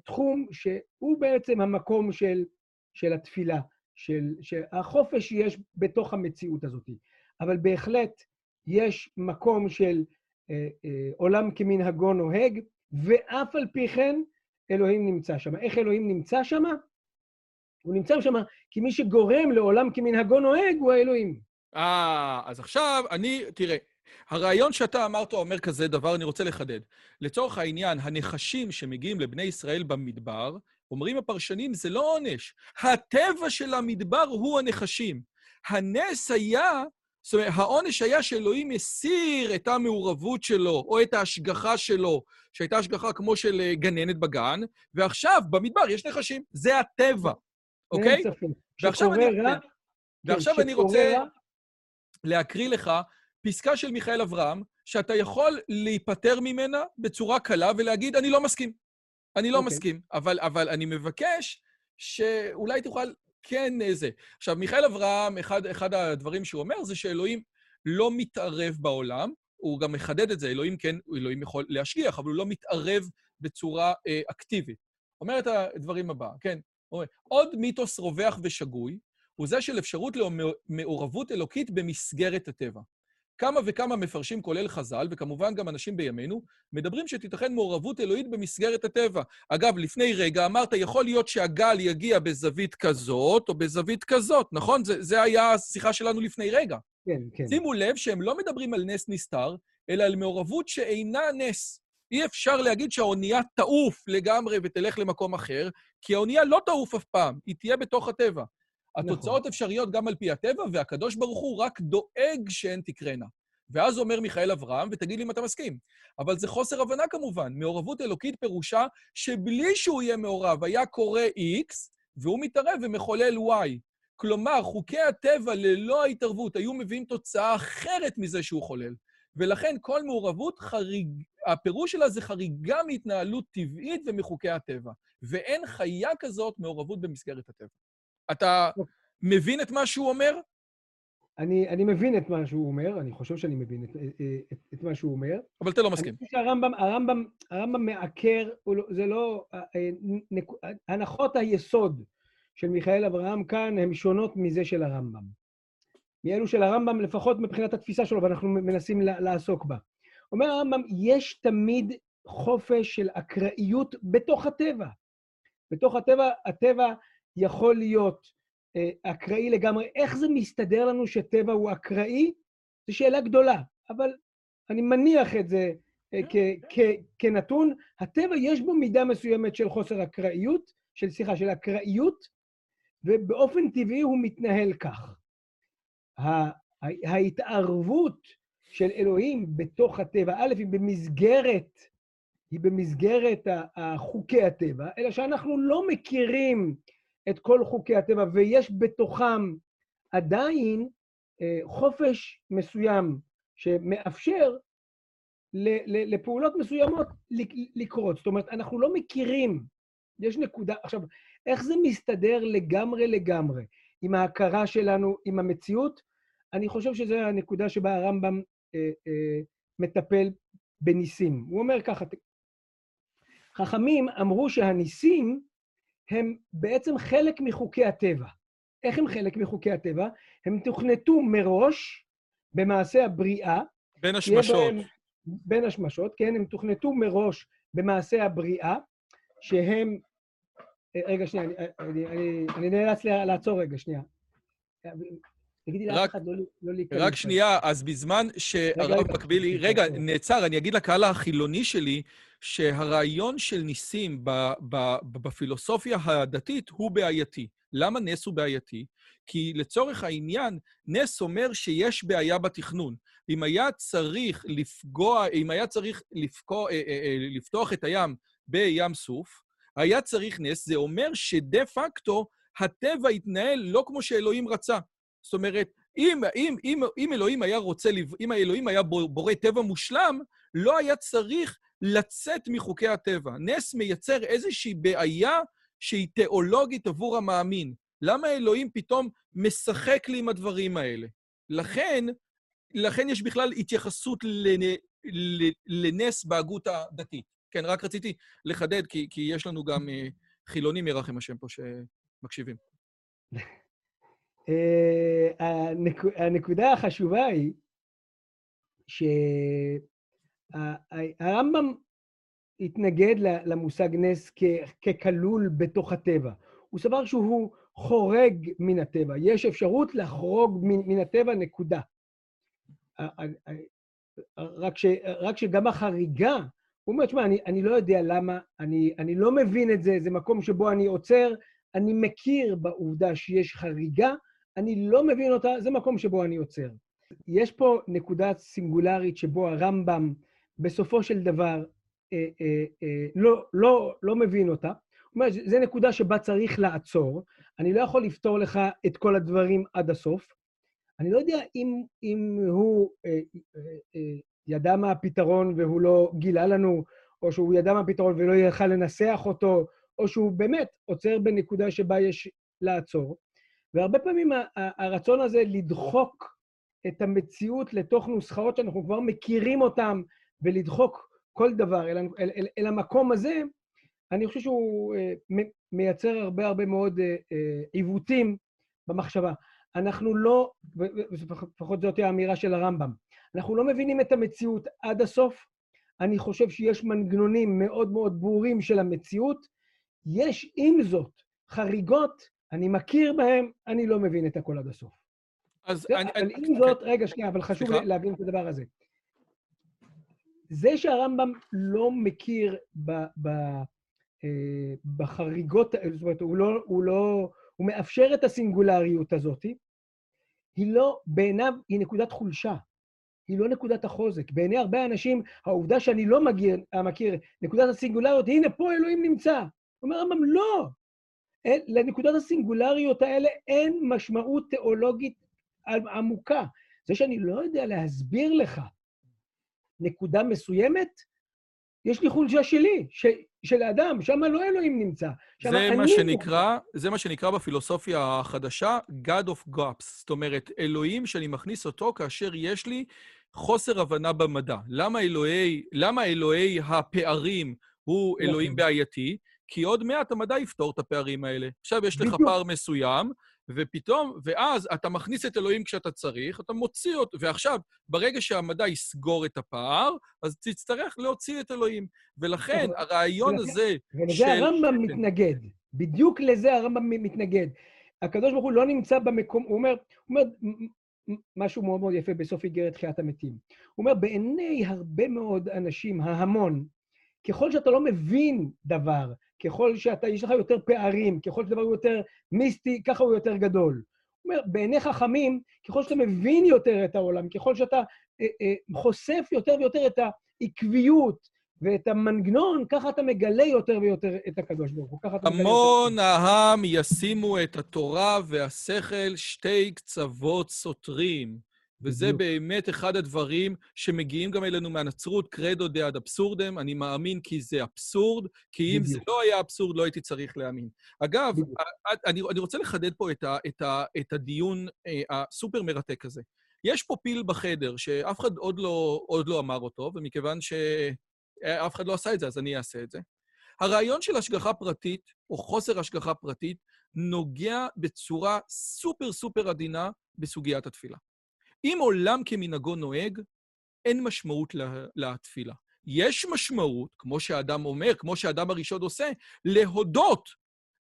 תחום שהוא בעצם המקום של, של התפילה, של, שהחופש שיש בתוך המציאות הזאת. אבל בהחלט יש מקום של אה, אה, עולם כמנהגו נוהג, ואף על פי כן אלוהים נמצא שם. איך אלוהים נמצא שם? הוא נמצא שם כי מי שגורם לעולם כמנהגו נוהג הוא האלוהים. אה, אז עכשיו אני, תראה, הרעיון שאתה אמרת אומר כזה דבר, אני רוצה לחדד. לצורך העניין, הנחשים שמגיעים לבני ישראל במדבר, אומרים הפרשנים, זה לא עונש. הטבע של המדבר הוא הנחשים. הנס היה, זאת אומרת, העונש היה שאלוהים הסיר את המעורבות שלו, או את ההשגחה שלו, שהייתה השגחה כמו של אה, גננת בגן, ועכשיו, במדבר יש נחשים. זה הטבע, אוקיי? ספק. ועכשיו אני, רע, ועכשיו כן, אני רוצה רע, להקריא לך פסקה של מיכאל אברהם, שאתה יכול להיפטר ממנה בצורה קלה ולהגיד, אני לא מסכים. אני לא אוקיי. מסכים, אבל, אבל אני מבקש שאולי תוכל כן אה, זה. עכשיו, מיכאל אברהם, אחד, אחד הדברים שהוא אומר זה שאלוהים לא מתערב בעולם, הוא גם מחדד את זה, אלוהים כן, אלוהים יכול להשגיח, אבל הוא לא מתערב בצורה אה, אקטיבית. אומר את הדברים הבא, כן? אומר, עוד מיתוס רווח ושגוי, הוא זה של אפשרות למעורבות אלוקית במסגרת הטבע. כמה וכמה מפרשים, כולל חז"ל, וכמובן גם אנשים בימינו, מדברים שתיתכן מעורבות אלוהית במסגרת הטבע. אגב, לפני רגע אמרת, יכול להיות שהגל יגיע בזווית כזאת או בזווית כזאת, נכון? זה, זה היה השיחה שלנו לפני רגע. כן, כן. שימו לב שהם לא מדברים על נס נסתר, אלא על מעורבות שאינה נס. אי אפשר להגיד שהאונייה תעוף לגמרי ותלך למקום אחר, כי האונייה לא תעוף אף פעם, היא תהיה בתוך הטבע. התוצאות אפשריות גם על פי הטבע, והקדוש ברוך הוא רק דואג שהן תקרנה. ואז אומר מיכאל אברהם, ותגיד לי אם אתה מסכים. אבל זה חוסר הבנה כמובן. מעורבות אלוקית פירושה שבלי שהוא יהיה מעורב, היה קורה X, והוא מתערב ומחולל Y. כלומר, חוקי הטבע ללא ההתערבות היו מביאים תוצאה אחרת מזה שהוא חולל. ולכן כל מעורבות, חריג... הפירוש שלה זה חריגה מהתנהלות טבעית ומחוקי הטבע. ואין חיה כזאת מעורבות במסגרת הטבע. אתה מבין את מה שהוא אומר? אני, אני מבין את מה שהוא אומר, אני חושב שאני מבין את, את, את מה שהוא אומר. אבל אתה לא מסכים. אני חושב שהרמב"ם, הרמב"ם, הרמב"ם מעקר, לא- זה לא... אה, אה, נק- הנחות היסוד של מיכאל אברהם כאן הן שונות מזה של הרמב"ם. מאלו של הרמב"ם, לפחות מבחינת התפיסה שלו, ואנחנו מנסים לעסוק בה. אומר הרמב"ם, יש תמיד חופש של אקראיות בתוך הטבע. בתוך הטבע, הטבע יכול להיות אה, אקראי לגמרי. איך זה מסתדר לנו שטבע הוא אקראי? זו שאלה גדולה, אבל אני מניח את זה אה, כ- כ- כנתון. הטבע יש בו מידה מסוימת של חוסר אקראיות, של, סליחה, של אקראיות, ובאופן טבעי הוא מתנהל כך. ההתערבות של אלוהים בתוך הטבע, א', היא במסגרת, היא במסגרת חוקי הטבע, אלא שאנחנו לא מכירים את כל חוקי הטבע, ויש בתוכם עדיין אה, חופש מסוים שמאפשר לפעולות מסוימות לק- לקרות. זאת אומרת, אנחנו לא מכירים, יש נקודה... עכשיו, איך זה מסתדר לגמרי לגמרי עם ההכרה שלנו, עם המציאות? אני חושב שזו הנקודה שבה הרמב"ם אה, אה, מטפל בניסים. הוא אומר ככה, חכמים אמרו שהניסים הם בעצם חלק מחוקי הטבע. איך הם חלק מחוקי הטבע? הם תוכנתו מראש במעשה הבריאה, בין השמשות. בהם- בין השמשות, כן? הם תוכנתו מראש במעשה הבריאה, שהם... אה, רגע, שנייה, אני, אני, אני, אני נאלץ לעצור רגע, שנייה. תגידי לאף אחד לא, לא להיכנס. רק שנייה, אז בזמן שהרב מקבילי... רגע. נעצר, אני אגיד לקהל החילוני שלי שהרעיון של ניסים ב- ב- בפילוסופיה הדתית הוא בעייתי. למה נס הוא בעייתי? כי לצורך העניין, נס אומר שיש בעיה בתכנון. אם היה צריך לפגוע, אם היה צריך לפגוע, אה, אה, אה, לפתוח את הים בים סוף, היה צריך נס, זה אומר שדה פקטו הטבע התנהל לא כמו שאלוהים רצה. זאת אומרת, אם, אם, אם, אם אלוהים היה רוצה, אם האלוהים היה בור- בורא טבע מושלם, לא היה צריך לצאת מחוקי הטבע. נס מייצר איזושהי בעיה שהיא תיאולוגית עבור המאמין. למה אלוהים פתאום משחק לי עם הדברים האלה? לכן, לכן יש בכלל התייחסות לנ, לנס בהגות הדתית. כן, רק רציתי לחדד, כי, כי יש לנו גם אה, חילונים, ירחם השם פה, שמקשיבים. אה, הנק- הנקודה החשובה היא שהרמב"ם התנגד למושג נס ככלול בתוך הטבע. הוא סבר שהוא חורג מן הטבע. יש אפשרות לחרוג מן הטבע, נקודה. רק, ש, רק שגם החריגה, הוא אומר, תשמע, אני, אני לא יודע למה, אני, אני לא מבין את זה, זה מקום שבו אני עוצר, אני מכיר בעובדה שיש חריגה, אני לא מבין אותה, זה מקום שבו אני עוצר. יש פה נקודה סינגולרית שבו הרמב"ם בסופו של דבר אה, אה, אה, לא, לא, לא מבין אותה. הוא אומר, זו נקודה שבה צריך לעצור, אני לא יכול לפתור לך את כל הדברים עד הסוף. אני לא יודע אם, אם הוא אה, אה, אה, ידע מה הפתרון והוא לא גילה לנו, או שהוא ידע מה הפתרון ולא יכל לנסח אותו, או שהוא באמת עוצר בנקודה שבה יש לעצור. והרבה פעמים הרצון הזה לדחוק את המציאות לתוך נוסחאות שאנחנו כבר מכירים אותן, ולדחוק כל דבר אל, אל, אל, אל המקום הזה, אני חושב שהוא אה, מייצר הרבה הרבה מאוד אה, אה, עיוותים במחשבה. אנחנו לא, לפחות זאת האמירה של הרמב"ם, אנחנו לא מבינים את המציאות עד הסוף. אני חושב שיש מנגנונים מאוד מאוד ברורים של המציאות. יש עם זאת חריגות, אני מכיר בהן, אני לא מבין את הכל עד הסוף. אז זה, אני... אבל עם זאת. רגע, שנייה, אבל חשוב סליחה? להבין את הדבר הזה. זה שהרמב"ם לא מכיר ב, ב, אה, בחריגות, זאת אומרת, הוא לא, הוא לא, הוא מאפשר את הסינגולריות הזאת, היא לא, בעיניו, היא נקודת חולשה. היא לא נקודת החוזק. בעיני הרבה אנשים, העובדה שאני לא מגיע, מכיר נקודת הסינגולריות, הנה, פה אלוהים נמצא. אומר הרמב"ם, לא. אין, לנקודת הסינגולריות האלה אין משמעות תיאולוגית עמוקה. זה שאני לא יודע להסביר לך נקודה מסוימת, יש לי חולשה שלי, ש, של האדם, שם לא אלוהים נמצא. זה מה שנקרא, זה מה שנקרא בפילוסופיה החדשה God of Gaps. זאת אומרת, אלוהים שאני מכניס אותו כאשר יש לי חוסר הבנה במדע. למה אלוהי, למה אלוהי הפערים הוא אלוהים נכון. בעייתי? כי עוד מעט המדע יפתור את הפערים האלה. עכשיו יש לך פער מסוים, ופתאום, ואז אתה מכניס את אלוהים כשאתה צריך, אתה מוציא אותו, ועכשיו, ברגע שהמדע יסגור את הפער, אז תצטרך להוציא את אלוהים. ולכן, הרעיון הזה של... ולזה הרמב"ם כן. מתנגד. בדיוק לזה הרמב"ם מתנגד. הקדוש ברוך הוא לא נמצא במקום, הוא אומר, הוא אומר משהו מאוד מאוד יפה בסוף איגרת תחיית המתים. הוא אומר, בעיני הרבה מאוד אנשים, ההמון, ככל שאתה לא מבין דבר, ככל שאתה, יש לך יותר פערים, ככל שדבר הוא יותר מיסטי, ככה הוא יותר גדול. הוא אומר, בעיני חכמים, ככל שאתה מבין יותר את העולם, ככל שאתה אה, אה, חושף יותר ויותר את העקביות ואת המנגנון, ככה אתה מגלה יותר ויותר את הקדוש ברוך הוא. המון העם ישימו את התורה והשכל שתי קצוות סותרים. וזה באמת אחד הדברים שמגיעים גם אלינו מהנצרות, קרדו דה אד אבסורדם, אני מאמין כי זה אבסורד, כי אם זה לא היה אבסורד, לא הייתי צריך להאמין. אגב, אני, אני רוצה לחדד פה את, ה, את, ה, את הדיון אה, הסופר מרתק הזה. יש פה פיל בחדר שאף אחד עוד לא, עוד לא אמר אותו, ומכיוון שאף אחד לא עשה את זה, אז אני אעשה את זה. הרעיון של השגחה פרטית, או חוסר השגחה פרטית, נוגע בצורה סופר סופר עדינה בסוגיית התפילה. אם עולם כמנהגו נוהג, אין משמעות לתפילה. יש משמעות, כמו שהאדם אומר, כמו שהאדם הראשון עושה, להודות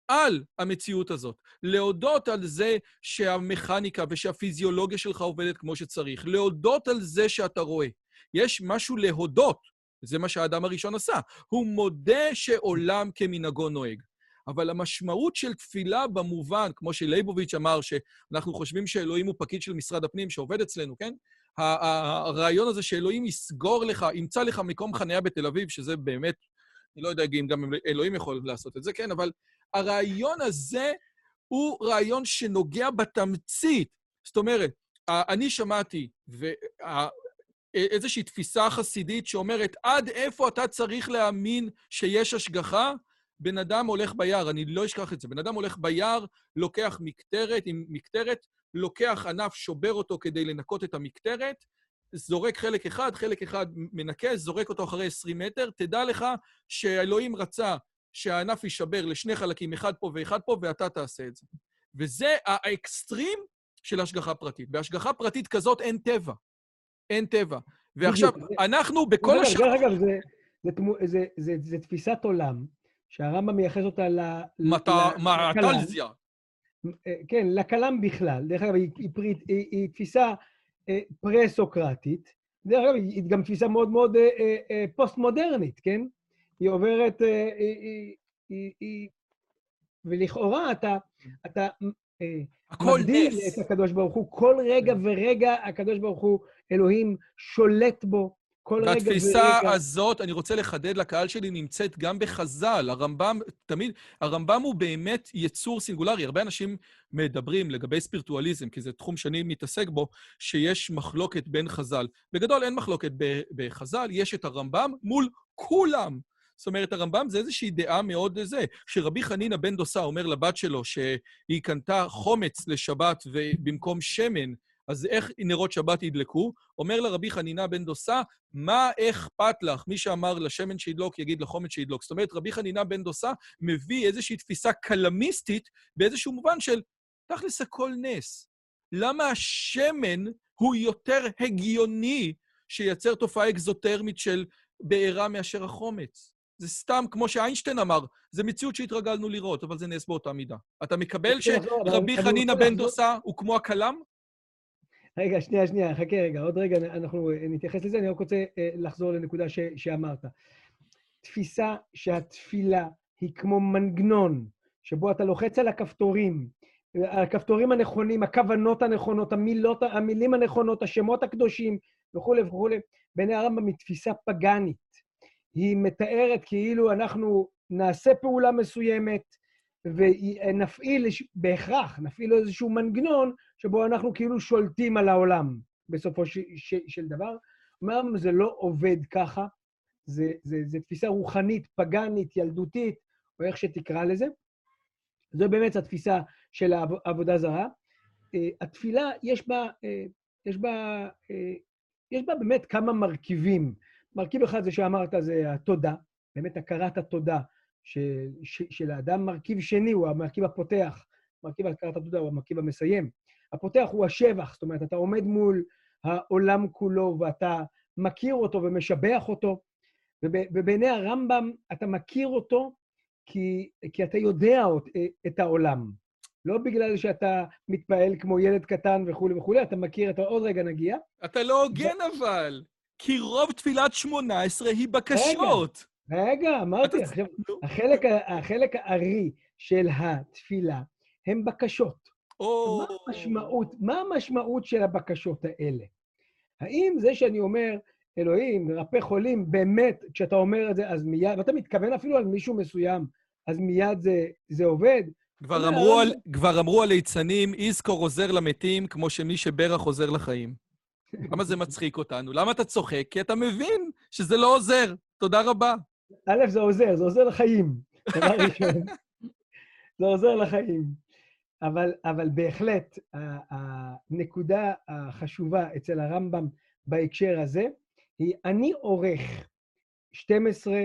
על המציאות הזאת. להודות על זה שהמכניקה ושהפיזיולוגיה שלך עובדת כמו שצריך. להודות על זה שאתה רואה. יש משהו להודות, זה מה שהאדם הראשון עשה. הוא מודה שעולם כמנהגו נוהג. אבל המשמעות של תפילה במובן, כמו שלייבוביץ' אמר, שאנחנו חושבים שאלוהים הוא פקיד של משרד הפנים שעובד אצלנו, כן? הרעיון הזה שאלוהים יסגור לך, ימצא לך מקום חניה בתל אביב, שזה באמת, אני לא יודע אם גם אלוהים יכול לעשות את זה, כן? אבל הרעיון הזה הוא רעיון שנוגע בתמצית. זאת אומרת, אני שמעתי, איזושהי תפיסה חסידית שאומרת, עד איפה אתה צריך להאמין שיש השגחה? בן אדם הולך ביער, אני לא אשכח את זה. בן אדם הולך ביער, לוקח מקטרת, עם מקטרת, לוקח ענף, שובר אותו כדי לנקות את המקטרת, זורק חלק אחד, חלק אחד מנקה, זורק אותו אחרי 20 מטר. תדע לך שאלוהים רצה שהענף יישבר לשני חלקים, אחד פה ואחד פה, ואתה תעשה את זה. וזה האקסטרים של השגחה פרטית. בהשגחה פרטית כזאת אין טבע. אין טבע. ועכשיו, אנחנו בכל השאר... דרך אגב, זה תפיסת עולם שהרמב"ם מייחס אותה ל... מעטלזיה. אה, כן, לקלם בכלל. דרך אגב, היא, היא, היא, היא תפיסה אה, פרה-סוקרטית, דרך אגב, היא גם תפיסה מאוד מאוד אה, אה, אה, פוסט-מודרנית, כן? היא עוברת, אה, היא, היא, היא, ולכאורה אתה, אתה אה, מגדיל. את הקדוש ברוך הוא. כל רגע ורגע הקדוש ברוך הוא, אלוהים שולט בו. כל רגע ורגע. והתפיסה הזאת, אני רוצה לחדד לקהל שלי, נמצאת גם בחז"ל. הרמב"ם, תמיד, הרמב"ם הוא באמת יצור סינגולרי. הרבה אנשים מדברים לגבי ספירטואליזם, כי זה תחום שאני מתעסק בו, שיש מחלוקת בין חז"ל. בגדול אין מחלוקת בחז"ל, יש את הרמב"ם מול כולם. זאת אומרת, הרמב"ם זה איזושהי דעה מאוד זה. כשרבי חנינא בן דוסה אומר לבת שלו שהיא קנתה חומץ לשבת במקום שמן, אז איך נרות שבת ידלקו? אומר לה רבי חנינא בן דוסה, מה אכפת לך? מי שאמר לשמן שידלוק, יגיד לחומץ שידלוק. זאת אומרת, רבי חנינא בן דוסה מביא איזושהי תפיסה קלמיסטית באיזשהו מובן של, תכלס הכל נס. למה השמן הוא יותר הגיוני שייצר תופעה אקזוטרמית של בעירה מאשר החומץ? זה סתם, כמו שאיינשטיין אמר, זה מציאות שהתרגלנו לראות, אבל זה נס באותה מידה. אתה מקבל שרבי חנינא בן דוסה הוא כמו הכלם? רגע, שנייה, שנייה, חכה רגע, עוד רגע אנחנו נתייחס לזה, אני רק רוצה אה, לחזור לנקודה ש, שאמרת. תפיסה שהתפילה היא כמו מנגנון, שבו אתה לוחץ על הכפתורים, הכפתורים הנכונים, הכוונות הנכונות, המילות, המילים הנכונות, השמות הקדושים וכולי וכולי, בעיני הרמב"ם היא תפיסה פגאנית. היא מתארת כאילו אנחנו נעשה פעולה מסוימת ונפעיל, בהכרח, נפעיל איזשהו מנגנון שבו אנחנו כאילו שולטים על העולם בסופו ש, ש, של דבר. אומנם זה לא עובד ככה, זה, זה, זה תפיסה רוחנית, פגאנית, ילדותית, או איך שתקרא לזה. זו באמת התפיסה של העבודה זרה. Uh, התפילה, יש בה, uh, יש בה, uh, יש בה באמת כמה מרכיבים. מרכיב אחד זה שאמרת, זה התודה, באמת הכרת התודה של, של האדם. מרכיב שני הוא המרכיב הפותח, מרכיב הכרת התודה הוא המרכיב המסיים. הפותח הוא השבח, זאת אומרת, אתה עומד מול העולם כולו ואתה מכיר אותו ומשבח אותו, ובעיני הרמב"ם אתה מכיר אותו כי, כי אתה יודע את העולם. לא בגלל שאתה מתפעל כמו ילד קטן וכולי וכולי, אתה מכיר, אתה עוד רגע נגיע. אתה לא הוגן אבל. כי רוב תפילת שמונה עשרה היא בקשות. רגע, רגע, אמרתי, עכשיו, החלק, החלק הארי של התפילה הם בקשות. מה המשמעות, מה המשמעות של הבקשות האלה? האם זה שאני אומר, אלוהים, רפא חולים, באמת, כשאתה אומר את זה, אז מיד, ואתה מתכוון אפילו על מישהו מסוים, אז מיד זה, זה עובד? כבר אמרו, על, כבר אמרו הליצנים, איזקור עוזר למתים כמו שמי שברך עוזר לחיים. למה זה מצחיק אותנו? למה אתה צוחק? כי אתה מבין שזה לא עוזר. תודה רבה. א', זה עוזר, זה עוזר לחיים, דבר ראשון. זה עוזר לחיים. אבל, אבל בהחלט, הנקודה החשובה אצל הרמב"ם בהקשר הזה היא, אני עורך 12,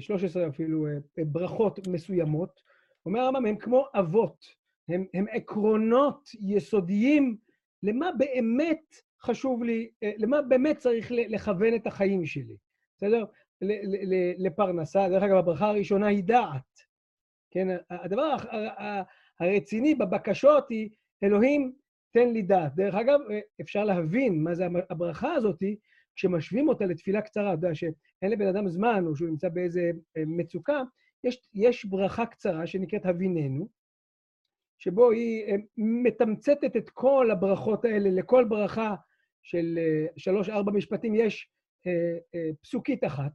13 אה, אה, אפילו, אה, ברכות מסוימות. אומר הרמב"ם, הם כמו אבות, הם, הם עקרונות יסודיים למה באמת חשוב לי, למה באמת צריך לכוון את החיים שלי, בסדר? לפרנסה. דרך אגב, הברכה הראשונה היא דעת. כן, הדבר הרציני בבקשות היא, אלוהים, תן לי דעת. דרך אגב, אפשר להבין מה זה הברכה הזאת כשמשווים אותה לתפילה קצרה. אתה יודע שאין לבן אדם זמן, או שהוא נמצא באיזה מצוקה, יש, יש ברכה קצרה שנקראת הביננו, שבו היא אה, מתמצתת את כל הברכות האלה, לכל ברכה של אה, שלוש-ארבע משפטים יש אה, פסוקית אחת.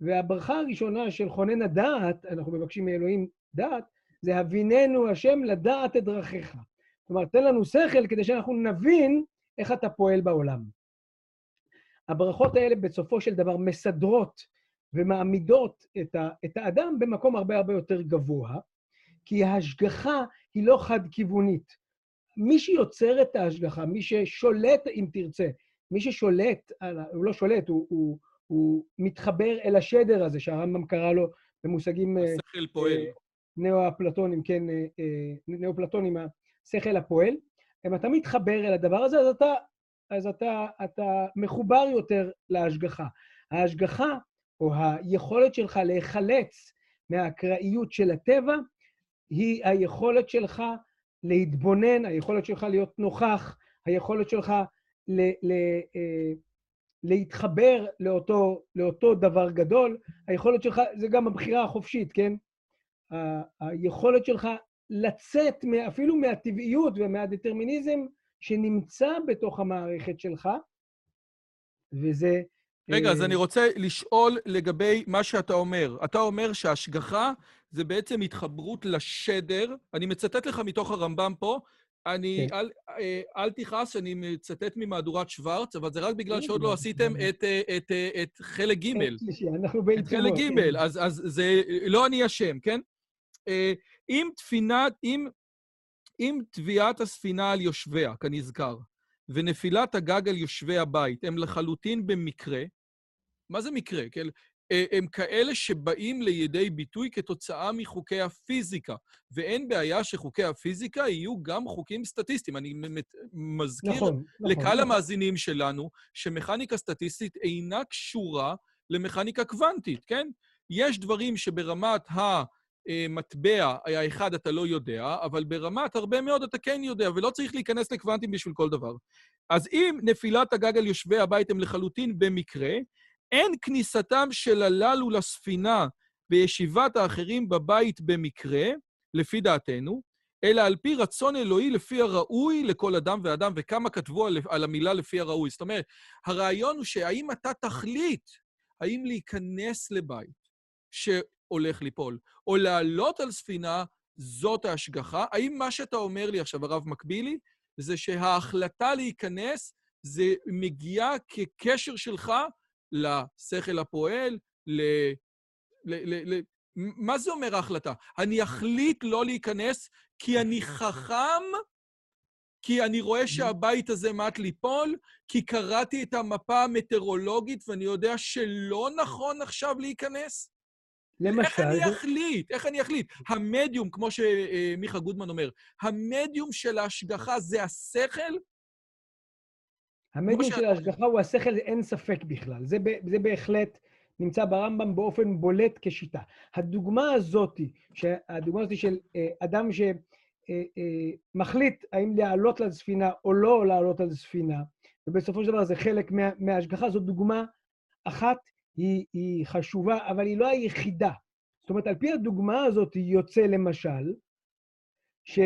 והברכה הראשונה של חונן הדעת, אנחנו מבקשים מאלוהים דעת, זה הביננו השם לדעת את דרכיך. כלומר, תן לנו שכל כדי שאנחנו נבין איך אתה פועל בעולם. הברכות האלה בסופו של דבר מסדרות ומעמידות את, ה, את האדם במקום הרבה הרבה יותר גבוה, כי ההשגחה היא לא חד-כיוונית. מי שיוצר את ההשגחה, מי ששולט, אם תרצה, מי ששולט, הוא לא שולט, הוא, הוא, הוא מתחבר אל השדר הזה, שהרמב"ם קרא לו במושגים... אה, השכל פועל. אה, נאו-אפלטונים, כן, אה, נאו-פלטונים, השכל הפועל. אם אתה מתחבר אל הדבר הזה, אז אתה, אז אתה, אתה מחובר יותר להשגחה. ההשגחה, או היכולת שלך להיחלץ מהאקראיות של הטבע, היא היכולת שלך להתבונן, היכולת שלך להיות נוכח, היכולת שלך ל, ל, אה, להתחבר לאותו, לאותו דבר גדול. היכולת שלך, זה גם הבחירה החופשית, כן? ה- היכולת שלך לצאת אפילו מהטבעיות ומהדטרמיניזם שנמצא בתוך המערכת שלך, וזה... רגע, אז אני רוצה לשאול לגבי מה שאתה אומר. אתה אומר שהשגחה זה בעצם התחברות לשדר. אני מצטט לך מתוך הרמב"ם פה, אני, כן. אל, אל תכעס, אני מצטט ממהדורת שוורץ, אבל זה רק בגלל שעוד לא עשיתם את, את, את חלק ג'. אנחנו בעיצומו. את חלק ג', אז, אז זה לא אני אשם, כן? אם תפינת, אם, אם תביעת הספינה על יושביה, כנזכר, ונפילת הגג על יושבי הבית הם לחלוטין במקרה, מה זה מקרה? כן? הם כאלה שבאים לידי ביטוי כתוצאה מחוקי הפיזיקה, ואין בעיה שחוקי הפיזיקה יהיו גם חוקים סטטיסטיים. אני מזכיר נכון, לקהל נכון. המאזינים שלנו שמכניקה סטטיסטית אינה קשורה למכניקה קוונטית, כן? יש דברים שברמת המטבע האחד אתה לא יודע, אבל ברמת הרבה מאוד אתה כן יודע, ולא צריך להיכנס לקוונטים בשביל כל דבר. אז אם נפילת הגג על יושבי הבית הם לחלוטין במקרה, אין כניסתם של הללו לספינה בישיבת האחרים בבית במקרה, לפי דעתנו, אלא על פי רצון אלוהי לפי הראוי לכל אדם ואדם, וכמה כתבו על, על המילה לפי הראוי. זאת אומרת, הרעיון הוא שהאם אתה תחליט האם להיכנס לבית שהולך ליפול, או לעלות על ספינה, זאת ההשגחה. האם מה שאתה אומר לי עכשיו, הרב מקבילי, זה שההחלטה להיכנס זה מגיעה כקשר שלך לשכל הפועל, ל... ל, ל, ל מה זה אומר ההחלטה? אני אחליט לא להיכנס כי אני חכם, כי אני רואה שהבית הזה מעט ליפול, כי קראתי את המפה המטאורולוגית ואני יודע שלא נכון עכשיו להיכנס? למשל... איך אני אחליט? איך אני אחליט? המדיום, כמו שמיכה גודמן אומר, המדיום של ההשגחה זה השכל המדיום של ההשגחה הוא השכל, אין ספק בכלל. זה, זה בהחלט נמצא ברמב"ם באופן בולט כשיטה. הדוגמה הזאת, הדוגמה הזאת של אה, אדם שמחליט אה, אה, האם לעלות על ספינה או לא לעלות על ספינה, ובסופו של דבר זה חלק מה, מההשגחה, זו דוגמה אחת, היא, היא חשובה, אבל היא לא היחידה. זאת אומרת, על פי הדוגמה הזאת יוצא למשל, ש...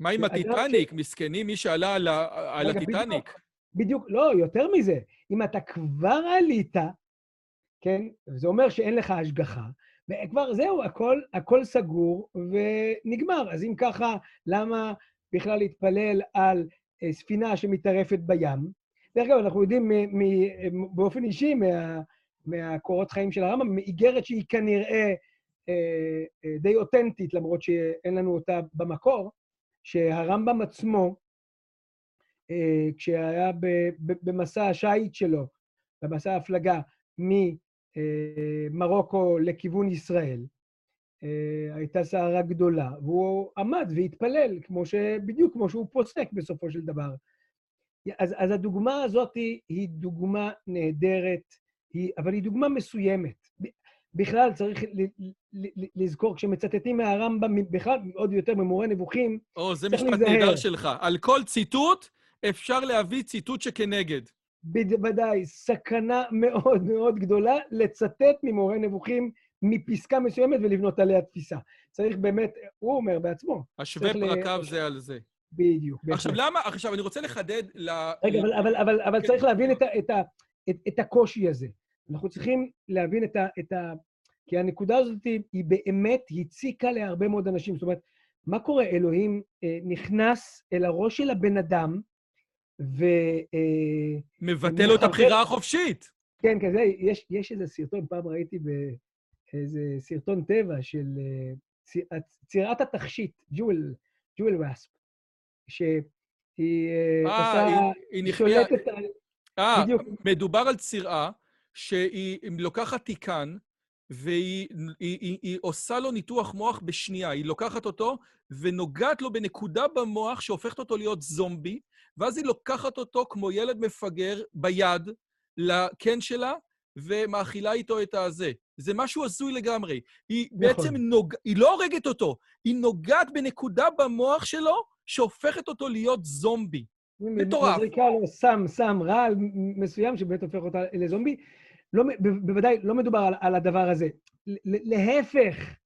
מה עם הטיטניק? ש... מסכנים מי שעלה על, הטיטניק. בדיוק, בדיוק, לא, יותר מזה. אם אתה כבר עלית, כן, זה אומר שאין לך השגחה, וכבר זהו, הכל, הכל סגור ונגמר. אז אם ככה, למה בכלל להתפלל על אה, ספינה שמתערפת בים? דרך אגב, אנחנו יודעים מ, מ, באופן אישי מה, מהקורות חיים של הרמב"ם, מאיגרת שהיא כנראה אה, אה, די אותנטית, למרות שאין לנו אותה במקור, שהרמב"ם עצמו, אה, כשהיה במסע השיט שלו, במסע ההפלגה ממרוקו לכיוון ישראל, אה, הייתה סערה גדולה, והוא עמד והתפלל, כמו ש... בדיוק כמו שהוא פוסק בסופו של דבר. אז, אז הדוגמה הזאת היא, היא דוגמה נהדרת, היא, אבל היא דוגמה מסוימת. בכלל צריך לזכור, כשמצטטים מהרמב"ם, בכלל עוד יותר ממורה נבוכים, או, זה משפט נהדר שלך. על כל ציטוט אפשר להביא ציטוט שכנגד. בוודאי, סכנה מאוד מאוד גדולה לצטט ממורה נבוכים מפסקה מסוימת ולבנות עליה תפיסה. צריך באמת, הוא אומר בעצמו. השווה פרקיו זה על זה. בדיוק. עכשיו, למה, עכשיו, אני רוצה לחדד ל... רגע, אבל, אבל, אבל, אבל כן. צריך להבין את, ה, את, ה, את, את הקושי הזה. אנחנו צריכים להבין את ה... את ה כי הנקודה הזאת היא באמת הציקה להרבה מאוד אנשים. זאת אומרת, מה קורה? אלוהים אה, נכנס אל הראש של הבן אדם, ו... אה, מבטל לו את הבחירה החופשית. כן, כזה, כן, יש, יש איזה סרטון, פעם ראיתי באיזה סרטון טבע של אה, ציר, צירת התכשיט, ג'ול, ג'ול ואספ, שהיא אה, אה עושה, היא, היא שולטת על... אה, מדובר על צירה שהיא לוקחת תיקן, והיא היא, היא, היא עושה לו ניתוח מוח בשנייה. היא לוקחת אותו ונוגעת לו בנקודה במוח שהופכת אותו להיות זומבי, ואז היא לוקחת אותו כמו ילד מפגר ביד לקן שלה, ומאכילה איתו את הזה. זה משהו הזוי לגמרי. היא נכון. בעצם נוג... היא לא הורגת אותו, היא נוגעת בנקודה במוח שלו שהופכת אותו להיות זומבי. מטורף. מזריקה לו סם, סם, רעל מסוים שבאמת הופך אותה לזומבי. לא, בוודאי לא מדובר על, על הדבר הזה. להפך,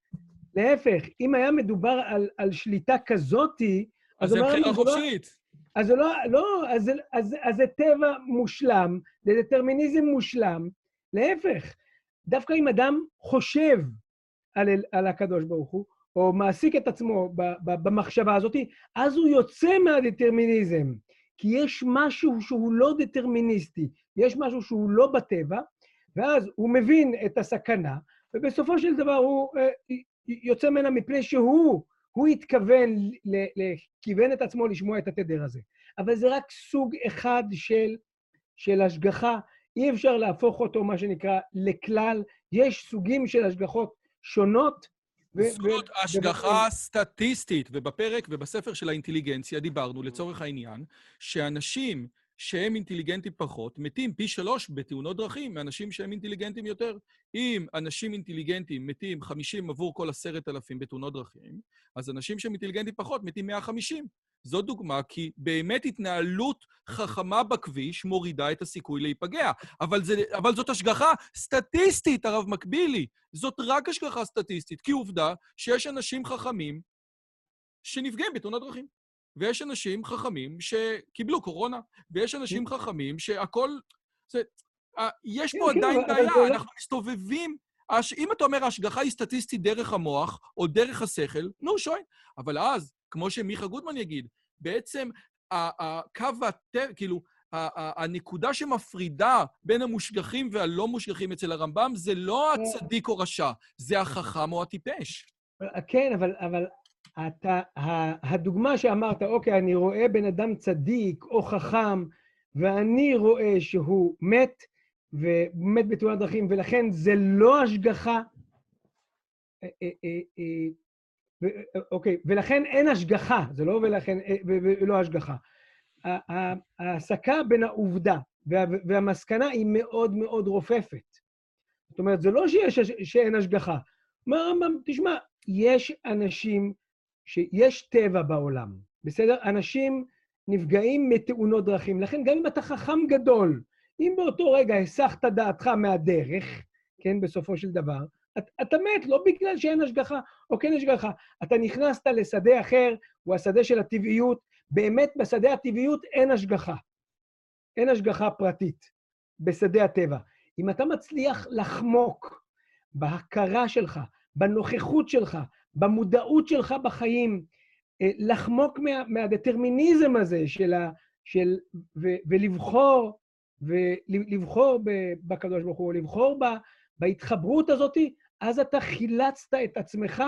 להפך, אם היה מדובר על, על שליטה כזאתי, אז זה בחירה חופשית. אז זה לא, לא, אז, אז, אז זה טבע מושלם, זה דטרמיניזם מושלם. להפך, דווקא אם אדם חושב על, על הקדוש ברוך הוא, או מעסיק את עצמו ב, ב, במחשבה הזאת, אז הוא יוצא מהדטרמיניזם. כי יש משהו שהוא לא דטרמיניסטי, יש משהו שהוא לא בטבע, ואז הוא מבין את הסכנה, ובסופו של דבר הוא אה, יוצא ממנה מפני שהוא, הוא התכוון, כיוון את עצמו לשמוע את התדר הזה. אבל זה רק סוג אחד של, של השגחה, אי אפשר להפוך אותו, מה שנקרא, לכלל. יש סוגים של השגחות שונות. זאת השגחה סטטיסטית, ובפרק ובספר של האינטליגנציה דיברנו, לצורך העניין, שאנשים שהם אינטליגנטים פחות, מתים פי שלוש בתאונות דרכים מאנשים שהם אינטליגנטים יותר. אם אנשים אינטליגנטים מתים 50 עבור כל עשרת אלפים בתאונות דרכים, אז אנשים שהם אינטליגנטים פחות מתים 150. זו דוגמה כי באמת התנהלות חכמה בכביש מורידה את הסיכוי להיפגע. אבל, זה, אבל זאת השגחה סטטיסטית, הרב מקבילי. זאת רק השגחה סטטיסטית, כי עובדה שיש אנשים חכמים שנפגעים בתאונות דרכים. ויש אנשים חכמים שקיבלו קורונה, ויש אנשים כן. חכמים שהכול... זה, יש פה כן, כן, עדיין בעיה, לא- אנחנו מסתובבים... אם אתה אומר ההשגחה היא סטטיסטית דרך המוח או דרך השכל, נו, שוין. אבל אז, כמו שמיכה גודמן יגיד, בעצם הקו כאילו, הנקודה שמפרידה בין המושגחים והלא מושגחים אצל הרמב"ם זה לא הצדיק או רשע, זה החכם או הטיפש. כן, אבל, אבל אתה, הדוגמה שאמרת, אוקיי, אני רואה בן אדם צדיק או חכם, ואני רואה שהוא מת, ומת בתאונת דרכים, ולכן זה לא השגחה. אה, אה, אה, אוקיי, ולכן אין השגחה, זה לא ולכן, ולא השגחה. ההסקה בין העובדה והמסקנה היא מאוד מאוד רופפת. זאת אומרת, זה לא שיש, שאין השגחה. אומר הרמב"ם, תשמע, יש אנשים שיש טבע בעולם, בסדר? אנשים נפגעים מתאונות דרכים. לכן גם אם אתה חכם גדול, אם באותו רגע הסחת דעתך מהדרך, כן, בסופו של דבר, אתה, אתה מת לא בגלל שאין השגחה או כן השגחה. אתה נכנסת לשדה אחר, הוא השדה של הטבעיות. באמת, בשדה הטבעיות אין השגחה. אין השגחה פרטית בשדה הטבע. אם אתה מצליח לחמוק בהכרה שלך, בנוכחות שלך, במודעות שלך בחיים, אה, לחמוק מה, מהדטרמיניזם הזה של ה... של... ו, ולבחור, ולבחור בקדוש ברוך הוא, לבחור ב, בהתחברות הזאת, אז אתה חילצת את עצמך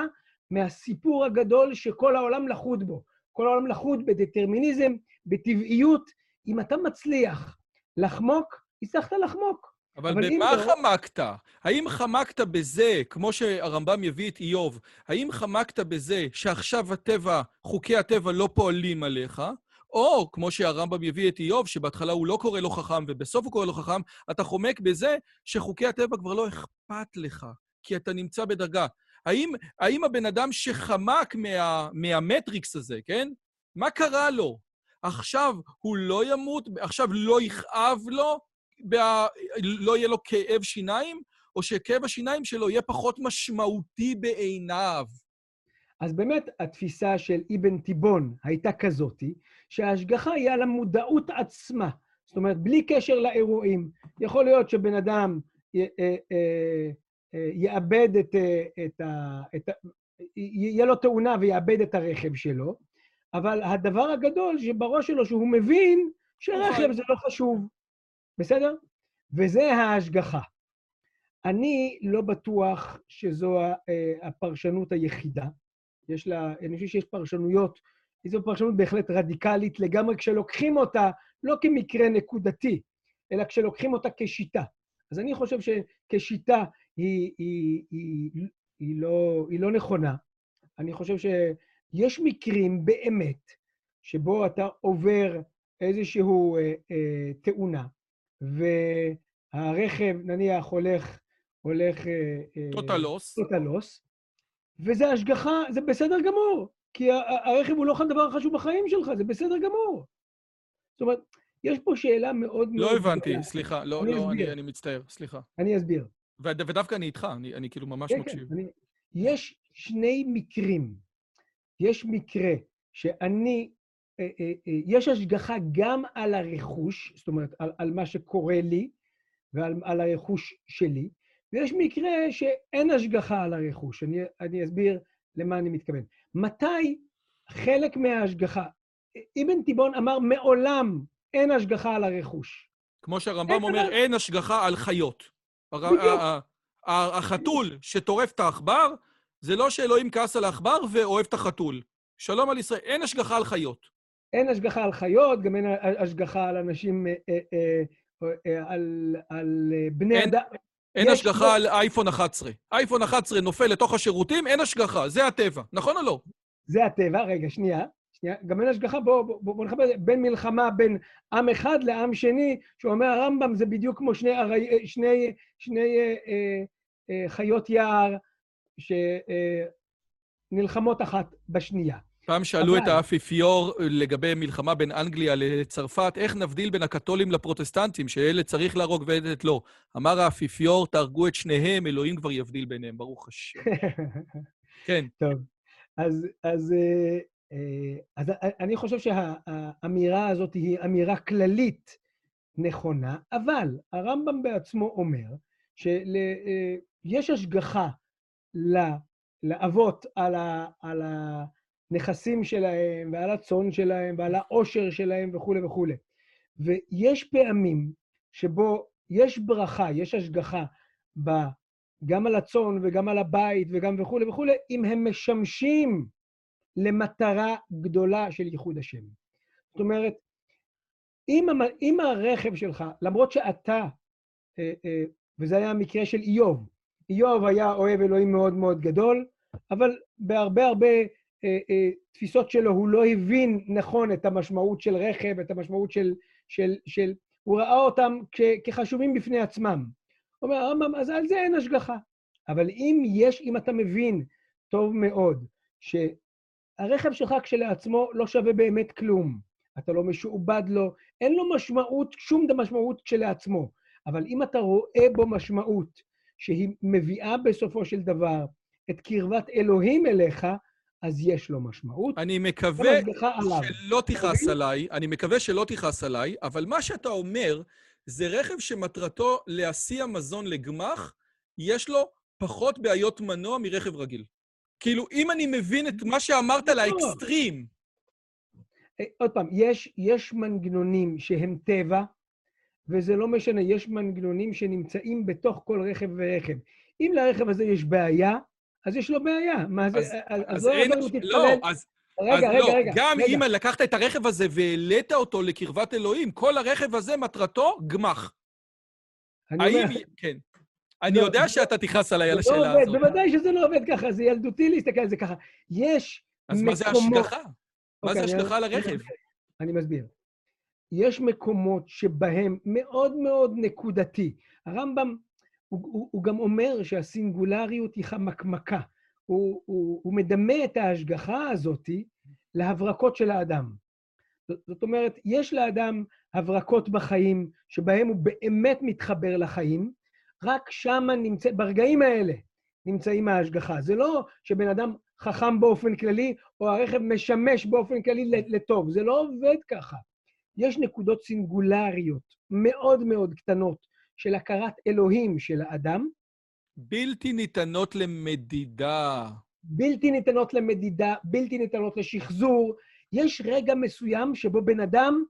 מהסיפור הגדול שכל העולם לחוד בו. כל העולם לחוד בדטרמיניזם, בטבעיות. אם אתה מצליח לחמוק, הצלחת לחמוק. אבל, אבל במה לא... חמקת? האם חמקת בזה, כמו שהרמב"ם יביא את איוב, האם חמקת בזה שעכשיו הטבע, חוקי הטבע לא פועלים עליך? או, כמו שהרמב"ם יביא את איוב, שבהתחלה הוא לא קורא לו חכם ובסוף הוא קורא לו חכם, אתה חומק בזה שחוקי הטבע כבר לא אכפת לך, כי אתה נמצא בדרגה. האם, האם הבן אדם שחמק מה, מהמטריקס הזה, כן? מה קרה לו? עכשיו הוא לא ימות, עכשיו לא יכאב לו, לא יהיה לו כאב שיניים, או שכאב השיניים שלו יהיה פחות משמעותי בעיניו. אז באמת התפיסה של אבן תיבון הייתה כזאתי, שההשגחה היא על המודעות עצמה. זאת אומרת, בלי קשר לאירועים. יכול להיות שבן אדם אה, אה, אה, יאבד את, את ה... את, יהיה לו תאונה ויאבד את הרכב שלו, אבל הדבר הגדול שבראש שלו, שהוא מבין שרכב זה לא חשוב. בסדר? וזה ההשגחה. אני לא בטוח שזו אה, הפרשנות היחידה. יש לה, אני חושב שיש פרשנויות, זו פרשנות בהחלט רדיקלית לגמרי, כשלוקחים אותה לא כמקרה נקודתי, אלא כשלוקחים אותה כשיטה. אז אני חושב שכשיטה היא, היא, היא, היא, לא, היא לא נכונה. אני חושב שיש מקרים באמת שבו אתה עובר איזושהי אה, אה, תאונה, והרכב, נניח, הולך... הולך... טוטל לוס. טוטל לוס, וזה השגחה, זה בסדר גמור, כי הרכב הוא לא הדבר החשוב בחיים שלך, זה בסדר גמור. זאת אומרת, יש פה שאלה מאוד מאוד... לא הבנתי, סליחה. לא, אני לא, אני. אני מצטער, סליחה. אני אסביר. ו- ודווקא אני איתך, אני, אני כאילו ממש כן, מקשיב. כן. אני... יש שני מקרים. יש מקרה שאני, יש השגחה גם על הרכוש, זאת אומרת, על, על מה שקורה לי ועל על הרכוש שלי, ויש מקרה שאין השגחה על הרכוש. אני, אני אסביר למה אני מתכוון. מתי חלק מההשגחה, אבן תיבון אמר, מעולם אין השגחה על הרכוש. כמו שהרמב"ם אומר, אין השגחה על חיות. החתול שטורף את העכבר, זה לא שאלוהים כעס על העכבר ואוהב את החתול. שלום על ישראל, אין השגחה על חיות. אין השגחה על חיות, גם אין השגחה על אנשים, אה, אה, אה, על, בני אדם. אין השגחה על אייפון 11. אייפון 11 נופל לתוך השירותים, אין השגחה, זה הטבע. נכון או לא? זה הטבע, רגע, שנייה, שנייה, גם אין השגחה, בואו בוא, בוא, בוא נחבר את זה, בין מלחמה בין עם אחד לעם שני, שאומר הרמב"ם, זה בדיוק כמו שני, אה, שני, שני אה, אה, אה, חיות יער שנלחמות אחת בשנייה. פעם שאלו את האפיפיור לגבי מלחמה בין אנגליה לצרפת, איך נבדיל בין הקתולים לפרוטסטנטים, שאלה צריך להרוג ואלה לא. אמר האפיפיור, תהרגו את שניהם, אלוהים כבר יבדיל ביניהם, ברוך השם. כן. טוב, אז, אז, אה, אה, אז אני חושב שהאמירה הזאת היא אמירה כללית נכונה, אבל הרמב"ם בעצמו אומר שיש השגחה לאבות על, ה, על הנכסים שלהם ועל הצאן שלהם ועל העושר שלהם וכולי וכולי. ויש פעמים שבו יש ברכה, יש השגחה ב... גם על הצאן וגם על הבית וגם וכולי וכולי, אם הם משמשים למטרה גדולה של ייחוד השם. זאת אומרת, אם, המ- אם הרכב שלך, למרות שאתה, אה, אה, וזה היה המקרה של איוב, איוב היה אוהב אלוהים מאוד מאוד גדול, אבל בהרבה הרבה תפיסות שלו הוא לא הבין נכון את המשמעות של רכב, את המשמעות של... של, של הוא ראה אותם כ, כחשובים בפני עצמם. אומר הרמב"ם, אז על זה אין השגחה. אבל אם יש, אם אתה מבין טוב מאוד שהרכב שלך כשלעצמו לא שווה באמת כלום, אתה לא משועבד לו, אין לו משמעות, שום משמעות כשלעצמו, אבל אם אתה רואה בו משמעות שהיא מביאה בסופו של דבר את קרבת אלוהים אליך, אז יש לו משמעות. אני מקווה. שלא תכעס? עליי, אני מקווה שלא תכעס עליי, אבל מה שאתה אומר, זה רכב שמטרתו להסיע מזון לגמח, יש לו פחות בעיות מנוע מרכב רגיל. כאילו, אם אני מבין את מה שאמרת לאקסטרים, אה, עוד פעם, יש, יש מנגנונים שהם טבע, וזה לא משנה, יש מנגנונים שנמצאים בתוך כל רכב ורכב. אם לרכב הזה יש בעיה, אז יש לו בעיה. מה זה? אז- אז, אז לא אין... לא, תתפלל. אז... רגע, אז רגע, לא, רגע. גם רגע. אם לקחת את הרכב הזה והעלית אותו לקרבת אלוהים, כל הרכב הזה מטרתו גמח. אני האם... אומר, כן. אני לא, יודע שאתה תכעס עליי על לא השאלה עובד, הזאת. בוודאי שזה לא עובד ככה, זה ילדותי להסתכל על זה ככה. יש אז מה זה מקומות- השגחה? מה אוקיי, זה אני- השגחה על הרכב? אני מסביר. יש מקומות שבהם מאוד מאוד נקודתי. הרמב"ם, הוא, הוא, גם אומר שהסינגולריות היא חמקמקה. הוא, הוא, הוא מדמה את ההשגחה הזאת להברקות של האדם. זאת אומרת, יש לאדם הברקות בחיים שבהם הוא באמת מתחבר לחיים, רק שם נמצא, ברגעים האלה נמצאים ההשגחה. זה לא שבן אדם חכם באופן כללי, או הרכב משמש באופן כללי לטוב. זה לא עובד ככה. יש נקודות סינגולריות מאוד מאוד קטנות של הכרת אלוהים של האדם, בלתי ניתנות למדידה. בלתי ניתנות למדידה, בלתי ניתנות לשחזור. יש רגע מסוים שבו בן אדם,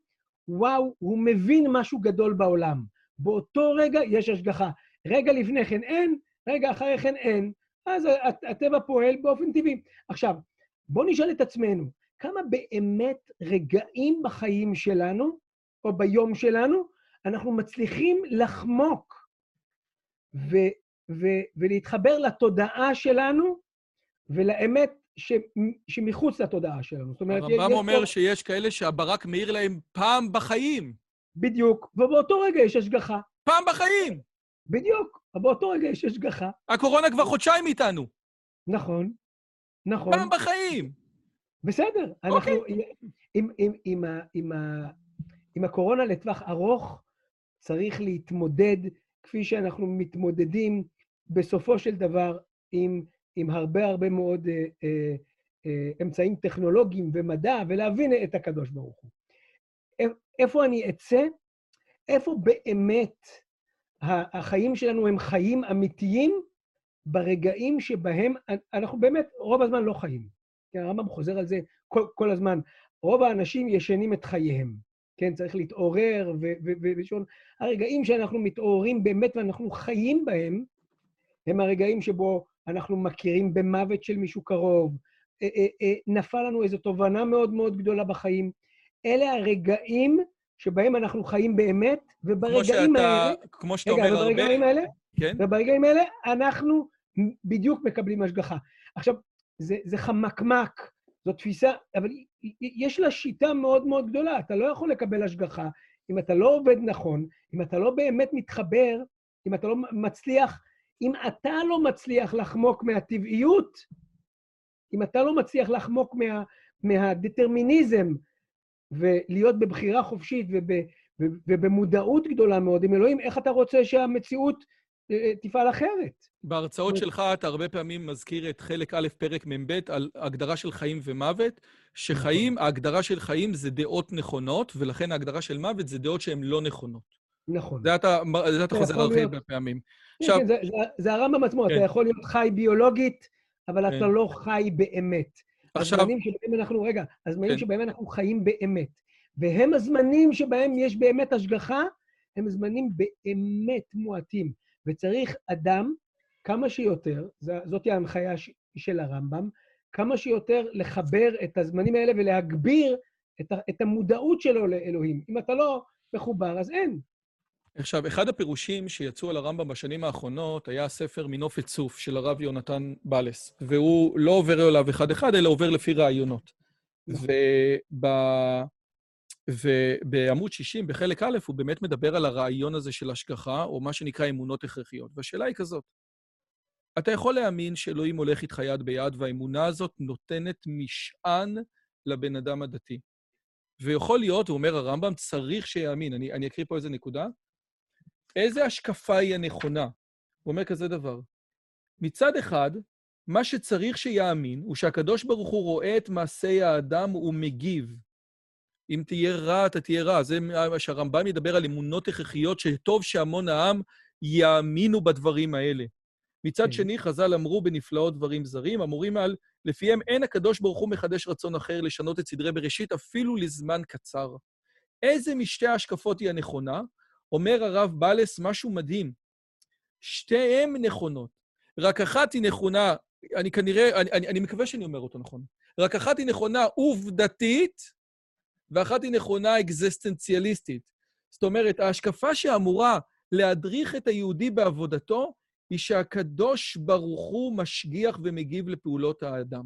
וואו, הוא מבין משהו גדול בעולם. באותו רגע יש השגחה. רגע לפני כן אין, רגע אחרי כן אין. אז הט- הטבע פועל באופן טבעי. עכשיו, בואו נשאל את עצמנו, כמה באמת רגעים בחיים שלנו, או ביום שלנו, אנחנו מצליחים לחמוק ו- ו- ולהתחבר לתודעה שלנו ולאמת ש- שמחוץ לתודעה שלנו. זאת אומרת, הרמב"ם אומר פה- שיש כאלה שהברק מאיר להם פעם בחיים. בדיוק, ובאותו רגע יש השגחה. פעם בחיים! בדיוק, באותו רגע יש השגחה. הקורונה כבר חודשיים איתנו. נכון, נכון. פעם בחיים! בסדר, אנחנו... עם, עם, עם, ה, עם, ה, עם הקורונה לטווח ארוך צריך להתמודד כפי שאנחנו מתמודדים בסופו של דבר עם, עם הרבה הרבה מאוד אה, אה, אה, אמצעים טכנולוגיים ומדע, ולהבין את הקדוש ברוך הוא. איפה אני אצא? איפה באמת החיים שלנו הם חיים אמיתיים ברגעים שבהם אנחנו באמת רוב הזמן לא חיים. כן, הרמב"ם חוזר על זה כל, כל הזמן. רוב האנשים ישנים את חייהם. כן, צריך להתעורר ולשאול. הרגעים שאנחנו מתעוררים באמת ואנחנו חיים בהם, הם הרגעים שבו אנחנו מכירים במוות של מישהו קרוב, אה, אה, אה, נפל לנו איזו תובנה מאוד מאוד גדולה בחיים. אלה הרגעים שבהם אנחנו חיים באמת, וברגעים כמו שאתה, האלה... כמו שאתה רגע, אומר הרבה... וברגעים האלה, כן? וברגעים האלה אנחנו בדיוק מקבלים השגחה. עכשיו, זה, זה חמקמק, זו תפיסה, אבל יש לה שיטה מאוד מאוד גדולה. אתה לא יכול לקבל השגחה אם אתה לא עובד נכון, אם אתה לא באמת מתחבר, אם אתה לא מצליח, אם אתה לא מצליח לחמוק מהטבעיות, אם אתה לא מצליח לחמוק מה, מהדטרמיניזם ולהיות בבחירה חופשית וב, ובמודעות גדולה מאוד עם אלוהים, איך אתה רוצה שהמציאות תפעל אחרת? בהרצאות שלך אתה הרבה פעמים מזכיר את חלק א', פרק מ"ב, על הגדרה של חיים ומוות, שחיים, נכון. ההגדרה של חיים זה דעות נכונות, ולכן ההגדרה של מוות זה דעות שהן לא נכונות. נכון. זה אתה, זה אתה חוזר הרבה פעמים. כן, עכשיו... כן, זה, זה, זה הרמב"ם עצמו, כן. אתה יכול להיות חי ביולוגית, אבל כן. אתה לא חי באמת. עכשיו... הזמנים שבהם אנחנו, רגע, הזמנים כן. שבהם אנחנו חיים באמת, והם הזמנים שבהם יש באמת השגחה, הם זמנים באמת מועטים. וצריך אדם כמה שיותר, זאת ההנחיה של הרמב"ם, כמה שיותר לחבר את הזמנים האלה ולהגביר את, את המודעות שלו לאלוהים. אם אתה לא מחובר, אז אין. עכשיו, אחד הפירושים שיצאו על הרמב"ם בשנים האחרונות היה הספר מנופת צוף של הרב יונתן בלס, והוא לא עובר אליו אחד-אחד, אלא עובר לפי רעיונות. נכון. וב... ובעמוד 60, בחלק א', הוא באמת מדבר על הרעיון הזה של השגחה, או מה שנקרא אמונות הכרחיות. והשאלה היא כזאת, אתה יכול להאמין שאלוהים הולך איתך יד ביד, והאמונה הזאת נותנת משען לבן אדם הדתי. ויכול להיות, הוא אומר הרמב"ם, צריך שיאמין. אני, אני אקריא פה איזה נקודה. איזה השקפה היא הנכונה? הוא אומר כזה דבר. מצד אחד, מה שצריך שיאמין הוא שהקדוש ברוך הוא רואה את מעשי האדם ומגיב. אם תהיה רע, אתה תהיה רע. זה מה שהרמב"ם ידבר על אמונות הכרחיות, שטוב שהמון העם יאמינו בדברים האלה. מצד כן. שני, חז"ל אמרו בנפלאות דברים זרים, אמורים על, לפיהם אין הקדוש ברוך הוא מחדש רצון אחר לשנות את סדרי בראשית אפילו לזמן קצר. איזה משתי ההשקפות היא הנכונה? אומר הרב בלס משהו מדהים. שתיהן נכונות. רק אחת היא נכונה, אני כנראה, אני, אני, אני מקווה שאני אומר אותו נכון. רק אחת היא נכונה עובדתית, ואחת היא נכונה אקזיסטנציאליסטית. זאת אומרת, ההשקפה שאמורה להדריך את היהודי בעבודתו, היא שהקדוש ברוך הוא משגיח ומגיב לפעולות האדם.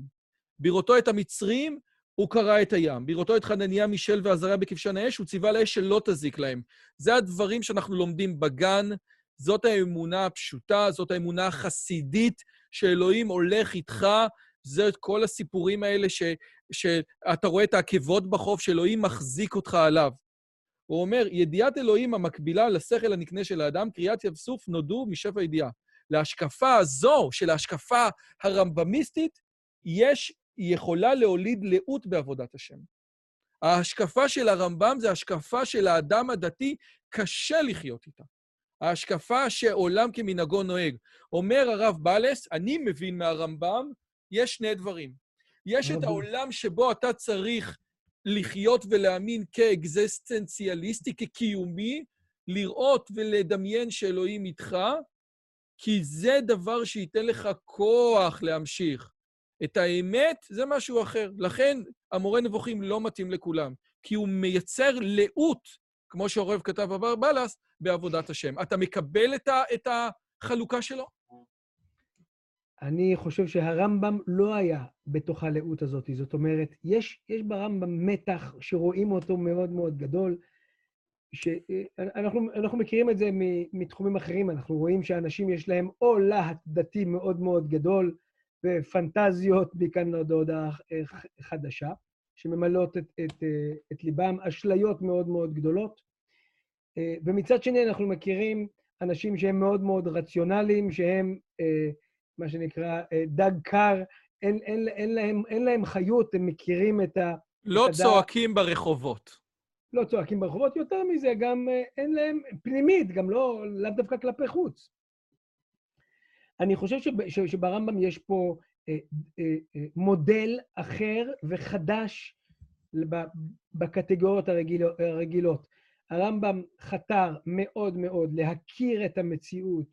בראותו את המצרים, הוא קרא את הים. בראותו את חנניה, מישל ועזריה בכבשן האש, הוא ציווה לאש שלא תזיק להם. זה הדברים שאנחנו לומדים בגן, זאת האמונה הפשוטה, זאת האמונה החסידית, שאלוהים הולך איתך, זה כל הסיפורים האלה ש, שאתה רואה את העקבות בחוף, שאלוהים מחזיק אותך עליו. הוא אומר, ידיעת אלוהים המקבילה לשכל הנקנה של האדם, קריאת ים סוף נודעו משפע ידיעה. להשקפה הזו, של ההשקפה הרמב"מיסטית, יש, היא יכולה להוליד לאות בעבודת השם. ההשקפה של הרמב"ם זה השקפה של האדם הדתי, קשה לחיות איתה. ההשקפה שעולם כמנהגו נוהג. אומר הרב בלס, אני מבין מהרמב"ם, יש שני דברים. יש את העולם שבו אתה צריך לחיות ולהאמין כאקזיסטנציאליסטי, כקיומי, לראות ולדמיין שאלוהים איתך, כי זה דבר שייתן לך כוח להמשיך. את האמת זה משהו אחר. לכן המורה נבוכים לא מתאים לכולם, כי הוא מייצר לאות, כמו שעורב כתב עבר בלס, בעבודת השם. אתה מקבל את, ה, את החלוקה שלו? אני חושב שהרמב"ם לא היה בתוך הלאות הזאת. זאת אומרת, יש, יש ברמב"ם מתח שרואים אותו מאוד מאוד גדול, שאנחנו אנחנו מכירים את זה מתחומים אחרים, אנחנו רואים שאנשים יש להם או להט דתי מאוד מאוד גדול, ופנטזיות מכאן עוד הודעה חדשה, שממלאות את, את, את ליבם, אשליות מאוד מאוד גדולות. ומצד שני, אנחנו מכירים אנשים שהם מאוד מאוד רציונליים, שהם מה שנקרא דג קר, אין, אין, אין, להם, אין להם חיות, הם מכירים את ה... לא את צועקים. ברחובות. לא צועקים ברחובות, יותר מזה, גם אין להם, פנימית, גם לא, לאו דווקא כלפי חוץ. אני חושב שב, שברמב"ם יש פה אה, אה, אה, מודל אחר וחדש בקטגוריות הרגילות. הרגילות. הרמב"ם חתר מאוד מאוד להכיר את המציאות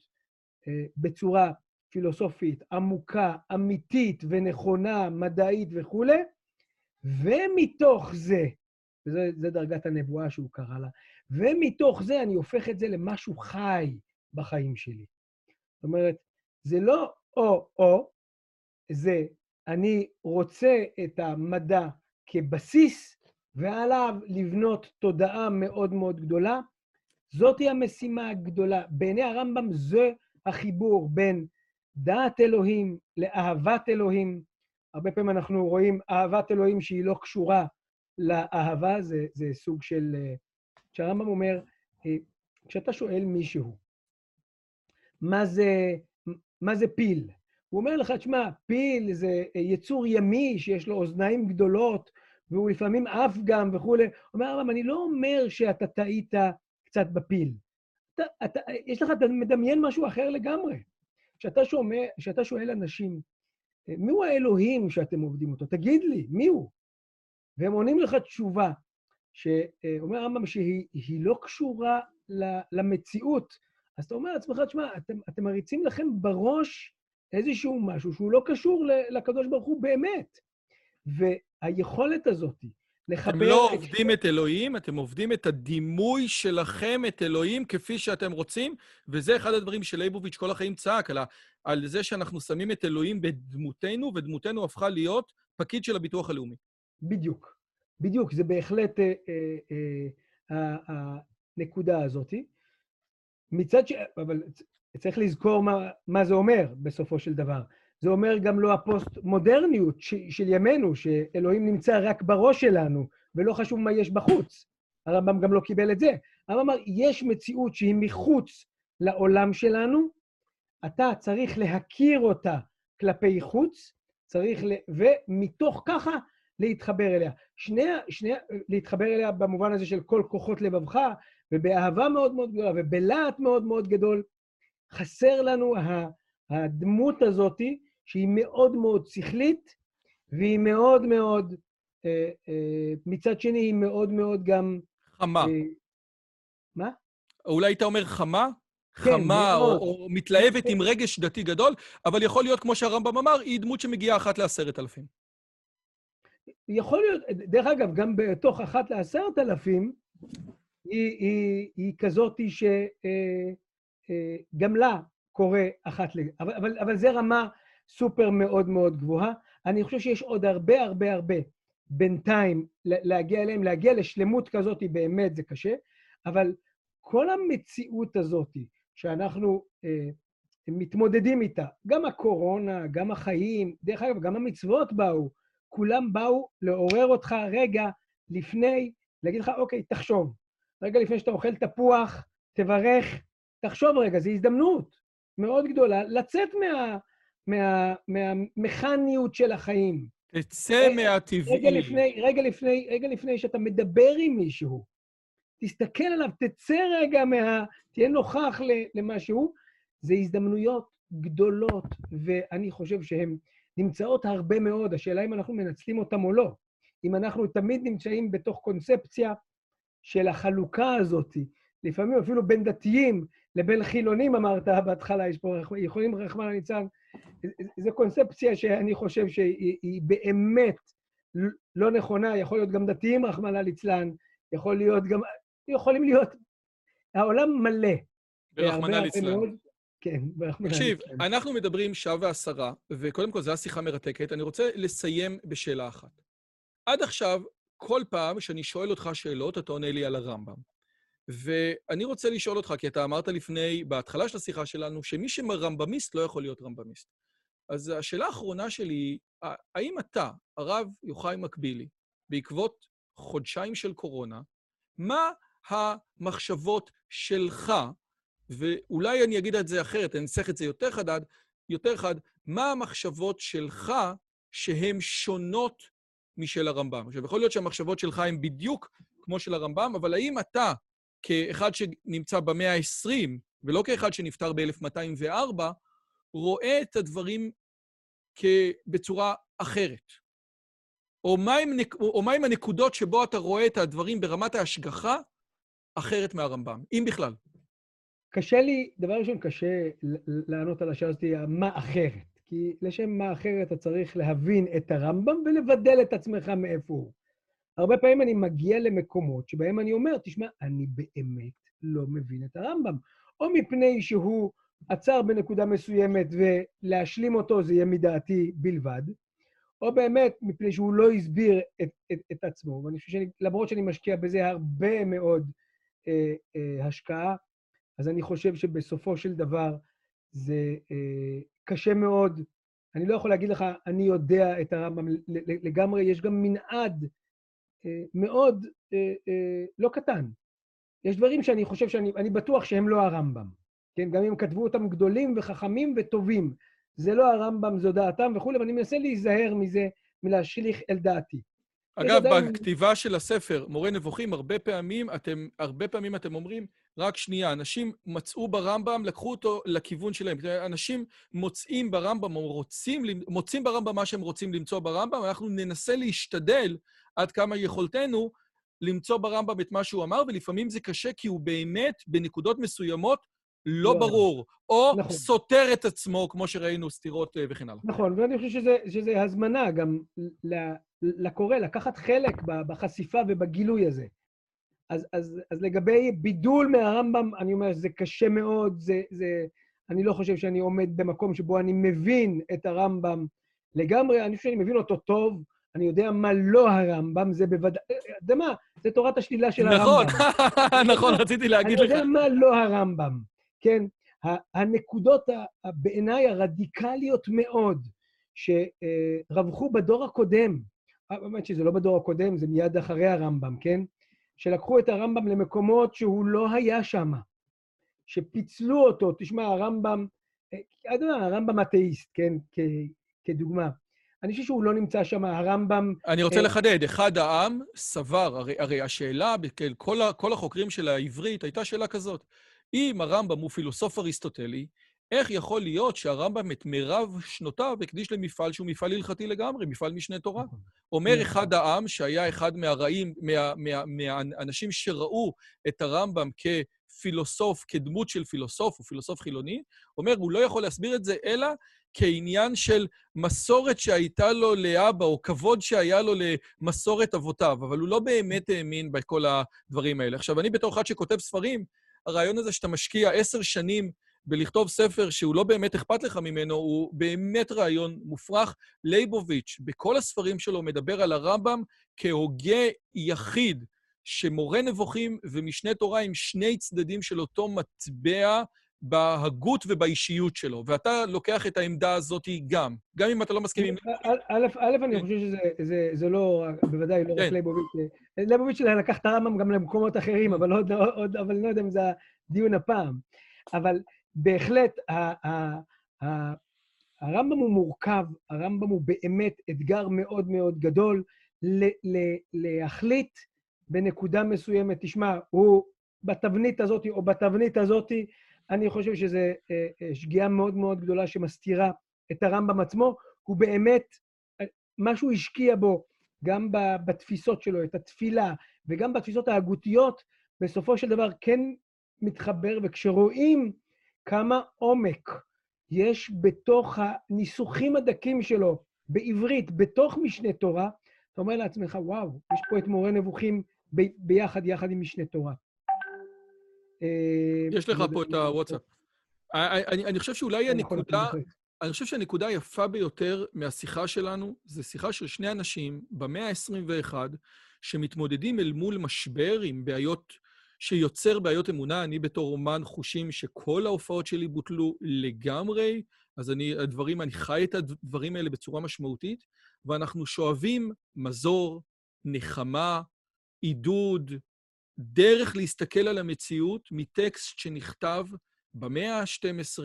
אה, בצורה פילוסופית, עמוקה, אמיתית ונכונה, מדעית וכולי, ומתוך זה, וזו דרגת הנבואה שהוא קרא לה, ומתוך זה אני הופך את זה למשהו חי בחיים שלי. זאת אומרת, זה לא או-או, זה אני רוצה את המדע כבסיס, ועליו לבנות תודעה מאוד מאוד גדולה. זאתי המשימה הגדולה. בעיני הרמב"ם זה החיבור בין דעת אלוהים לאהבת אלוהים. הרבה פעמים אנחנו רואים אהבת אלוהים שהיא לא קשורה לאהבה, זה, זה סוג של... כשהרמב"ם אומר, אה, כשאתה שואל מישהו, מה זה, מה זה פיל? הוא אומר לך, תשמע, פיל זה יצור ימי שיש לו אוזניים גדולות, והוא לפעמים עף גם וכולי. אומר הרמב"ם, אני לא אומר שאתה טעית קצת בפיל. אתה, אתה, יש לך, אתה מדמיין משהו אחר לגמרי. כשאתה, שומע, כשאתה שואל אנשים, מיהו האלוהים שאתם עובדים אותו? תגיד לי, מיהו? והם עונים לך תשובה, שאומר הרמב"ם שהיא לא קשורה למציאות. אז אתה אומר לעצמך, תשמע, אתם, אתם מריצים לכם בראש איזשהו משהו שהוא לא קשור לקדוש ברוך הוא באמת. והיכולת הזאת לחבר... אתם לא עובדים את אלוהים, אתם עובדים את הדימוי שלכם, את אלוהים, כפי שאתם רוצים, וזה אחד הדברים שלייבוביץ' כל החיים צעק, על, ה... על זה שאנחנו שמים את אלוהים בדמותנו, ודמותנו הפכה להיות פקיד של הביטוח הלאומי. בדיוק, בדיוק, זה בהחלט אה, אה, אה, הנקודה הזאת. מצד ש... אבל צריך לזכור מה, מה זה אומר בסופו של דבר. זה אומר גם לא הפוסט-מודרניות של ימינו, שאלוהים נמצא רק בראש שלנו, ולא חשוב מה יש בחוץ. הרמב"ם גם לא קיבל את זה. הרמב"ם אמר, יש מציאות שהיא מחוץ לעולם שלנו, אתה צריך להכיר אותה כלפי חוץ, צריך, ל... ומתוך ככה להתחבר אליה. שני, שני, להתחבר אליה במובן הזה של כל כוחות לבבך, ובאהבה מאוד מאוד גדולה, ובלהט מאוד מאוד גדול. חסר לנו הדמות הזאתי, שהיא מאוד מאוד שכלית, והיא מאוד מאוד, אה, אה, מצד שני, היא מאוד מאוד גם... חמה. אה, מה? אולי היית אומר חמה? כן, חמה, או, או מתלהבת כן. עם רגש דתי גדול, אבל יכול להיות, כמו שהרמב"ם אמר, היא דמות שמגיעה אחת לעשרת אלפים. יכול להיות, דרך אגב, גם בתוך אחת לעשרת אלפים, היא, היא, היא כזאתי שגם אה, לה קורה אחת ל... אבל, אבל, אבל זה רמה סופר מאוד מאוד גבוהה. אני חושב שיש עוד הרבה הרבה הרבה בינתיים להגיע אליהם, להגיע לשלמות כזאת באמת זה קשה, אבל כל המציאות הזאת שאנחנו אה, מתמודדים איתה, גם הקורונה, גם החיים, דרך אגב, גם המצוות באו, כולם באו לעורר אותך רגע לפני, להגיד לך, אוקיי, תחשוב. רגע לפני שאתה אוכל תפוח, תברך, תחשוב רגע, זו הזדמנות מאוד גדולה לצאת מה, מה, מהמכניות של החיים. תצא מהטבעי. רגע לפני, רגע, לפני, רגע לפני שאתה מדבר עם מישהו, תסתכל עליו, תצא רגע מה... תהיה נוכח למשהו. זה הזדמנויות גדולות, ואני חושב שהן נמצאות הרבה מאוד. השאלה אם אנחנו מנצלים אותן או לא. אם אנחנו תמיד נמצאים בתוך קונספציה של החלוקה הזאת, לפעמים אפילו בין דתיים לבין חילונים, אמרת בהתחלה, יש פה יכולים רחמנא ליצלן, זו קונספציה שאני חושב שהיא באמת לא נכונה, יכול להיות גם דתיים, רחמנא ליצלן, יכול להיות גם, יכולים להיות, העולם מלא. ברחמנא ליצלן. כן, ברחמנא ליצלן. תקשיב, אנחנו מדברים שעה ועשרה, וקודם כל, זו הייתה שיחה מרתקת. אני רוצה לסיים בשאלה אחת. עד עכשיו, כל פעם שאני שואל אותך שאלות, אתה עונה לי על הרמב"ם. ואני רוצה לשאול אותך, כי אתה אמרת לפני, בהתחלה של השיחה שלנו, שמי שרמב"מיסט לא יכול להיות רמב"מיסט. אז השאלה האחרונה שלי היא, האם אתה, הרב יוחאי מקבילי, בעקבות חודשיים של קורונה, מה המחשבות שלך, ואולי אני אגיד את זה אחרת, אני אנסח את זה יותר חדד, יותר חד, מה המחשבות שלך שהן שונות משל הרמב"ם? עכשיו, יכול להיות שהמחשבות שלך הן בדיוק כמו של הרמב"ם, אבל האם אתה, כאחד שנמצא במאה ה-20, ולא כאחד שנפטר ב-1204, רואה את הדברים בצורה אחרת? או מהם, או מהם הנקודות שבו אתה רואה את הדברים ברמת ההשגחה אחרת מהרמב"ם, אם בכלל? קשה לי, דבר ראשון, קשה לענות על השאלה הזאת, מה אחרת. כי לשם מה אחרת אתה צריך להבין את הרמב"ם ולבדל את עצמך מאיפה הוא. הרבה פעמים אני מגיע למקומות שבהם אני אומר, תשמע, אני באמת לא מבין את הרמב"ם. או מפני שהוא עצר בנקודה מסוימת ולהשלים אותו זה יהיה מדעתי בלבד, או באמת מפני שהוא לא הסביר את, את, את עצמו. ואני חושב שלמרות שאני משקיע בזה הרבה מאוד אה, אה, השקעה, אז אני חושב שבסופו של דבר זה אה, קשה מאוד. אני לא יכול להגיד לך, אני יודע את הרמב"ם לגמרי, יש גם מנעד מאוד אה, אה, לא קטן. יש דברים שאני חושב שאני אני בטוח שהם לא הרמב"ם. כן, גם אם כתבו אותם גדולים וחכמים וטובים. זה לא הרמב"ם, זו דעתם וכולי, ואני מנסה להיזהר מזה, מלהשליך אל דעתי. אגב, בכתיבה של הספר, מורה נבוכים, הרבה פעמים אתם, הרבה פעמים אתם אומרים, רק שנייה, אנשים מצאו ברמב"ם, לקחו אותו לכיוון שלהם. אנשים מוצאים ברמב"ם, או רוצים, מוצאים ברמב"ם מה שהם רוצים למצוא ברמב"ם, אנחנו ננסה להשתדל עד כמה יכולתנו למצוא ברמב"ם את מה שהוא אמר, ולפעמים זה קשה כי הוא באמת, בנקודות מסוימות, לא, לא ברור, או נכון. סותר את עצמו, כמו שראינו, סתירות אה, וכן הלאה. נכון, ואני חושב שזה, שזה הזמנה גם לקורא, לקחת חלק בחשיפה ובגילוי הזה. אז, אז, אז לגבי בידול מהרמב"ם, אני אומר שזה קשה מאוד, זה, זה, אני לא חושב שאני עומד במקום שבו אני מבין את הרמב"ם לגמרי, אני חושב שאני מבין אותו טוב, אני יודע מה לא הרמב"ם, זה בוודאי... אתה יודע מה? זה תורת השלילה של נכון, הרמב"ם. נכון, רציתי להגיד לך. אני יודע מה לא הרמב"ם, כן? הנקודות בעיניי הרדיקליות מאוד, שרווחו בדור הקודם, האמת שזה לא בדור הקודם, זה מיד אחרי הרמב"ם, כן? שלקחו את הרמב"ם למקומות שהוא לא היה שם, שפיצלו אותו. תשמע, הרמב"ם, אתה יודע, הרמב"ם אתאיסט, כן? כדוגמה. אני חושב שהוא לא נמצא שם, הרמב"ם... אני רוצה אה, לחדד, אחד העם סבר, הרי, הרי השאלה, כל, כל החוקרים של העברית, הייתה שאלה כזאת. אם הרמב"ם הוא פילוסוף אריסטוטלי, איך יכול להיות שהרמב"ם את מירב שנותיו הקדיש למפעל שהוא מפעל הלכתי לגמרי, מפעל משנה תורה? נכון. אומר נכון. אחד העם, שהיה אחד מהרעים, מה, מה, מהאנשים שראו את הרמב"ם כפילוסוף, כדמות של פילוסוף, הוא פילוסוף חילוני, אומר, הוא לא יכול להסביר את זה אלא כעניין של מסורת שהייתה לו לאבא, או כבוד שהיה לו למסורת אבותיו, אבל הוא לא באמת האמין בכל הדברים האלה. עכשיו, אני בתור אחד שכותב ספרים, הרעיון הזה שאתה משקיע עשר שנים בלכתוב ספר שהוא לא באמת אכפת לך ממנו, הוא באמת רעיון מופרך. לייבוביץ', בכל הספרים שלו, מדבר על הרמב"ם כהוגה יחיד, שמורה נבוכים ומשנה תורה עם שני צדדים של אותו מטבע בהגות ובאישיות שלו, ואתה לוקח את העמדה הזאת גם, גם אם אתה לא מסכים עם... א', אני כן. חושב שזה לא, בוודאי לא רק כן. ליבוביץ'. ליבוביץ' לקח את הרמב"ם גם למקומות אחרים, אבל אני לא יודע אם זה הדיון הפעם. אבל בהחלט, הרמב"ם הוא מורכב, הרמב"ם הוא באמת אתגר מאוד מאוד גדול להחליט בנקודה מסוימת, תשמע, הוא בתבנית הזאת או בתבנית הזאת, אני חושב שזו אה, אה, שגיאה מאוד מאוד גדולה שמסתירה את הרמב"ם עצמו. הוא באמת, מה שהוא השקיע בו, גם בתפיסות שלו, את התפילה, וגם בתפיסות ההגותיות, בסופו של דבר כן מתחבר, וכשרואים כמה עומק יש בתוך הניסוחים הדקים שלו בעברית, בתוך משנה תורה, אתה אומר לעצמך, וואו, יש פה את מורה נבוכים ביחד, יחד עם משנה תורה. אה, יש לך פה את הוואטסאפ. אני חושב שאולי הנקודה... אני חושב שהנקודה היפה ביותר מהשיחה שלנו, זה שיחה של שני אנשים במאה ה-21, שמתמודדים אל מול משבר עם בעיות, שיוצר בעיות אמונה. אני בתור אומן חושים שכל ההופעות שלי בוטלו לגמרי, אז אני, הדברים, אני חי את הדברים האלה בצורה משמעותית, ואנחנו שואבים מזור, נחמה, עידוד, דרך להסתכל על המציאות מטקסט שנכתב במאה ה-12,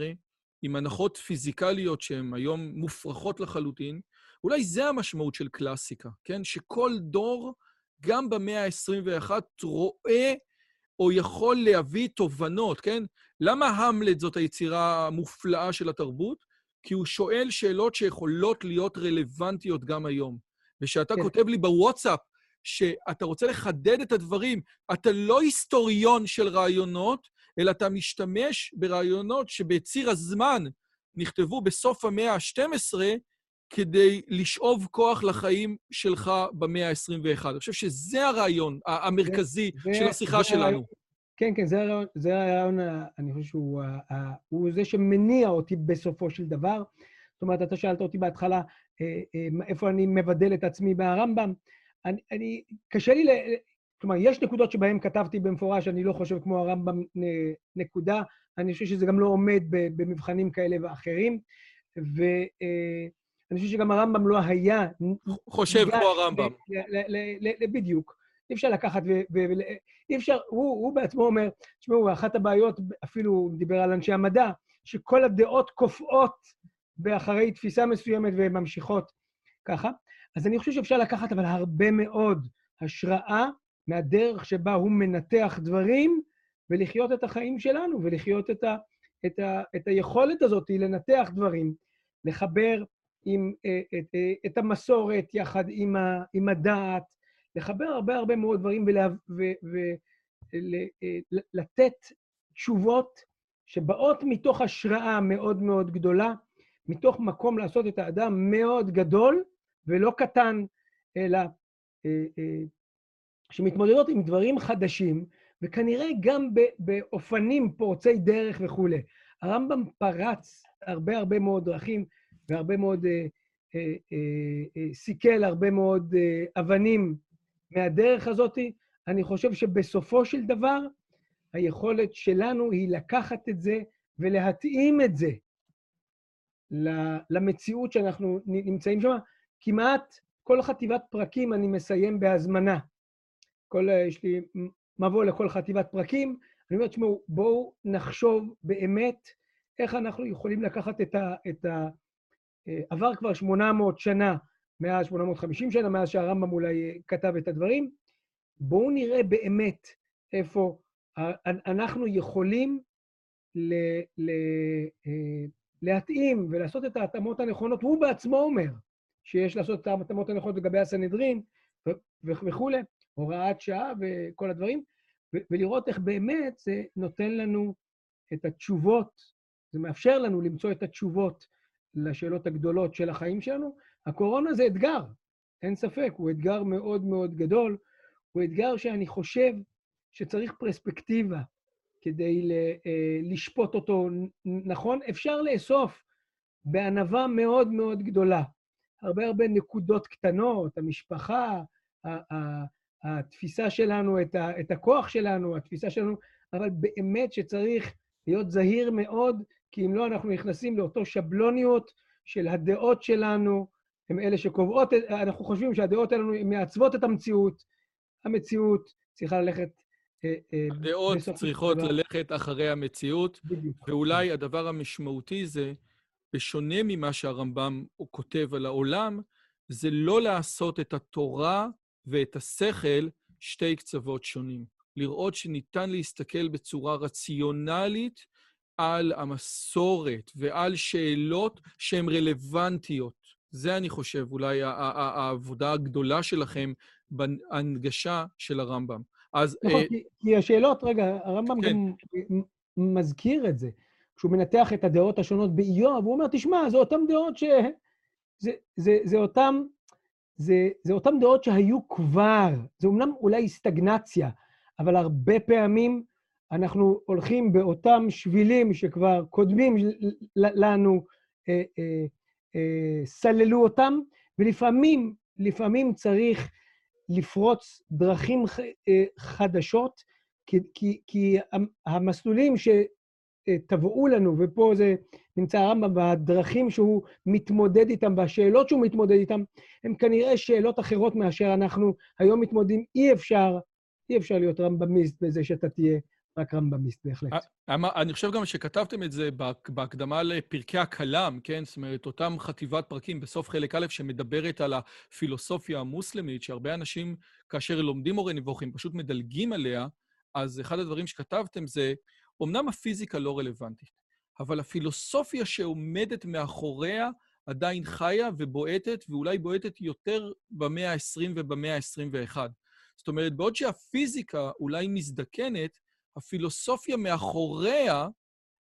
עם הנחות פיזיקליות שהן היום מופרכות לחלוטין. אולי זה המשמעות של קלאסיקה, כן? שכל דור, גם במאה ה-21, רואה או יכול להביא תובנות, כן? למה המלט זאת היצירה המופלאה של התרבות? כי הוא שואל שאלות שיכולות להיות רלוונטיות גם היום. וכשאתה כן. כותב לי בוואטסאפ שאתה רוצה לחדד את הדברים, אתה לא היסטוריון של רעיונות, אלא אתה משתמש ברעיונות שבציר הזמן נכתבו בסוף המאה ה-12 כדי לשאוב כוח לחיים שלך במאה ה-21. אני חושב שזה הרעיון המרכזי זה, של השיחה זה שלנו. הרעיון, כן, כן, זה הרעיון, זה הרעיון, אני חושב שהוא הוא זה שמניע אותי בסופו של דבר. זאת אומרת, אתה שאלת אותי בהתחלה אה, אה, איפה אני מבדל את עצמי מהרמב"ם. אני, אני, קשה לי, ל, כלומר, יש נקודות שבהן כתבתי במפורש, אני לא חושב כמו הרמב"ם, נקודה. אני חושב שזה גם לא עומד במבחנים כאלה ואחרים. ואני חושב שגם הרמב"ם לא היה... חושב כמו הרמב"ם. בדיוק. אי אפשר לקחת ו... אי אפשר, הוא, הוא בעצמו אומר, תשמעו, אחת הבעיות, אפילו הוא דיבר על אנשי המדע, שכל הדעות קופאות באחרי תפיסה מסוימת וממשיכות ככה. אז אני חושב שאפשר לקחת אבל הרבה מאוד השראה מהדרך שבה הוא מנתח דברים ולחיות את החיים שלנו, ולחיות את, ה, את, ה, את היכולת הזאת לנתח דברים, לחבר עם, את, אה, את, אה, את המסורת יחד עם, ה, עם הדעת, לחבר הרבה הרבה מאוד דברים ולתת תשובות שבאות מתוך השראה מאוד מאוד גדולה, מתוך מקום לעשות את האדם מאוד גדול ולא קטן, אלא אה, אה, שמתמודדות עם דברים חדשים, וכנראה גם באופנים פורצי דרך וכולי. הרמב"ם פרץ הרבה הרבה מאוד דרכים והרבה מאוד, אה, אה, אה, סיכל הרבה מאוד אבנים מהדרך הזאת, אני חושב שבסופו של דבר, היכולת שלנו היא לקחת את זה ולהתאים את זה למציאות שאנחנו נמצאים שם. כמעט כל חטיבת פרקים אני מסיים בהזמנה. כל, יש לי מבוא לכל חטיבת פרקים. אני אומר, תשמעו, בואו נחשוב באמת איך אנחנו יכולים לקחת את ה... את ה עבר כבר 800 שנה מאז 850 שנה, מאז שהרמב"ם אולי אה, כתב את הדברים. בואו נראה באמת איפה אנחנו יכולים ל, ל, אה, להתאים ולעשות את ההתאמות הנכונות. הוא בעצמו אומר שיש לעשות את ההתאמות הנכונות לגבי הסנהדרין וכולי, הוראת שעה וכל הדברים, ולראות איך באמת זה נותן לנו את התשובות, זה מאפשר לנו למצוא את התשובות לשאלות הגדולות של החיים שלנו, הקורונה זה אתגר, אין ספק, הוא אתגר מאוד מאוד גדול, הוא אתגר שאני חושב שצריך פרספקטיבה כדי אה, לשפוט אותו נכון. אפשר לאסוף בענווה מאוד מאוד גדולה הרבה הרבה נקודות קטנות, המשפחה, התפיסה שלנו, את הכוח שלנו, התפיסה שלנו, אבל באמת שצריך להיות זהיר מאוד, כי אם לא, אנחנו נכנסים לאותו שבלוניות של הדעות שלנו, הן אלה שקובעות, אנחנו חושבים שהדעות האלו מעצבות את המציאות. המציאות צריכה ללכת... אה, אה, הדעות צריכות דבר. ללכת אחרי המציאות, בדיוק. ואולי הדבר המשמעותי זה, בשונה ממה שהרמב"ם כותב על העולם, זה לא לעשות את התורה ואת השכל שתי קצוות שונים. לראות שניתן להסתכל בצורה רציונלית על המסורת ועל שאלות שהן רלוונטיות. זה, אני חושב, אולי העבודה הגדולה שלכם בהנגשה של הרמב"ם. אז... נכון, אה... כי השאלות, רגע, הרמב"ם כן. גם מזכיר את זה. כשהוא מנתח את הדעות השונות באיוב, הוא אומר, תשמע, זה אותן דעות ש... זה, זה, זה אותם... זה, זה אותן דעות שהיו כבר, זה אומנם אולי סטגנציה, אבל הרבה פעמים אנחנו הולכים באותם שבילים שכבר קודמים לנו, אה, אה, אה, סללו אותם, ולפעמים, לפעמים צריך לפרוץ דרכים אה, חדשות, כי, כי, כי המסלולים תבואו לנו, ופה זה נמצא הרמב"ם, והדרכים שהוא מתמודד איתם, והשאלות שהוא מתמודד איתם, הן כנראה שאלות אחרות מאשר אנחנו היום מתמודדים. אי אפשר, אי אפשר להיות רמב"מיסט בזה שאתה תהיה רק רמב"מיסט, בהחלט. אני חושב גם שכתבתם את זה בהקדמה לפרקי הכלם, כן? זאת אומרת, אותם חטיבת פרקים בסוף חלק א', שמדברת על הפילוסופיה המוסלמית, שהרבה אנשים, כאשר לומדים מורה נבוכים, פשוט מדלגים עליה, אז אחד הדברים שכתבתם זה, אמנם הפיזיקה לא רלוונטית, אבל הפילוסופיה שעומדת מאחוריה עדיין חיה ובועטת, ואולי בועטת יותר במאה ה-20 ובמאה ה-21. זאת אומרת, בעוד שהפיזיקה אולי מזדקנת, הפילוסופיה מאחוריה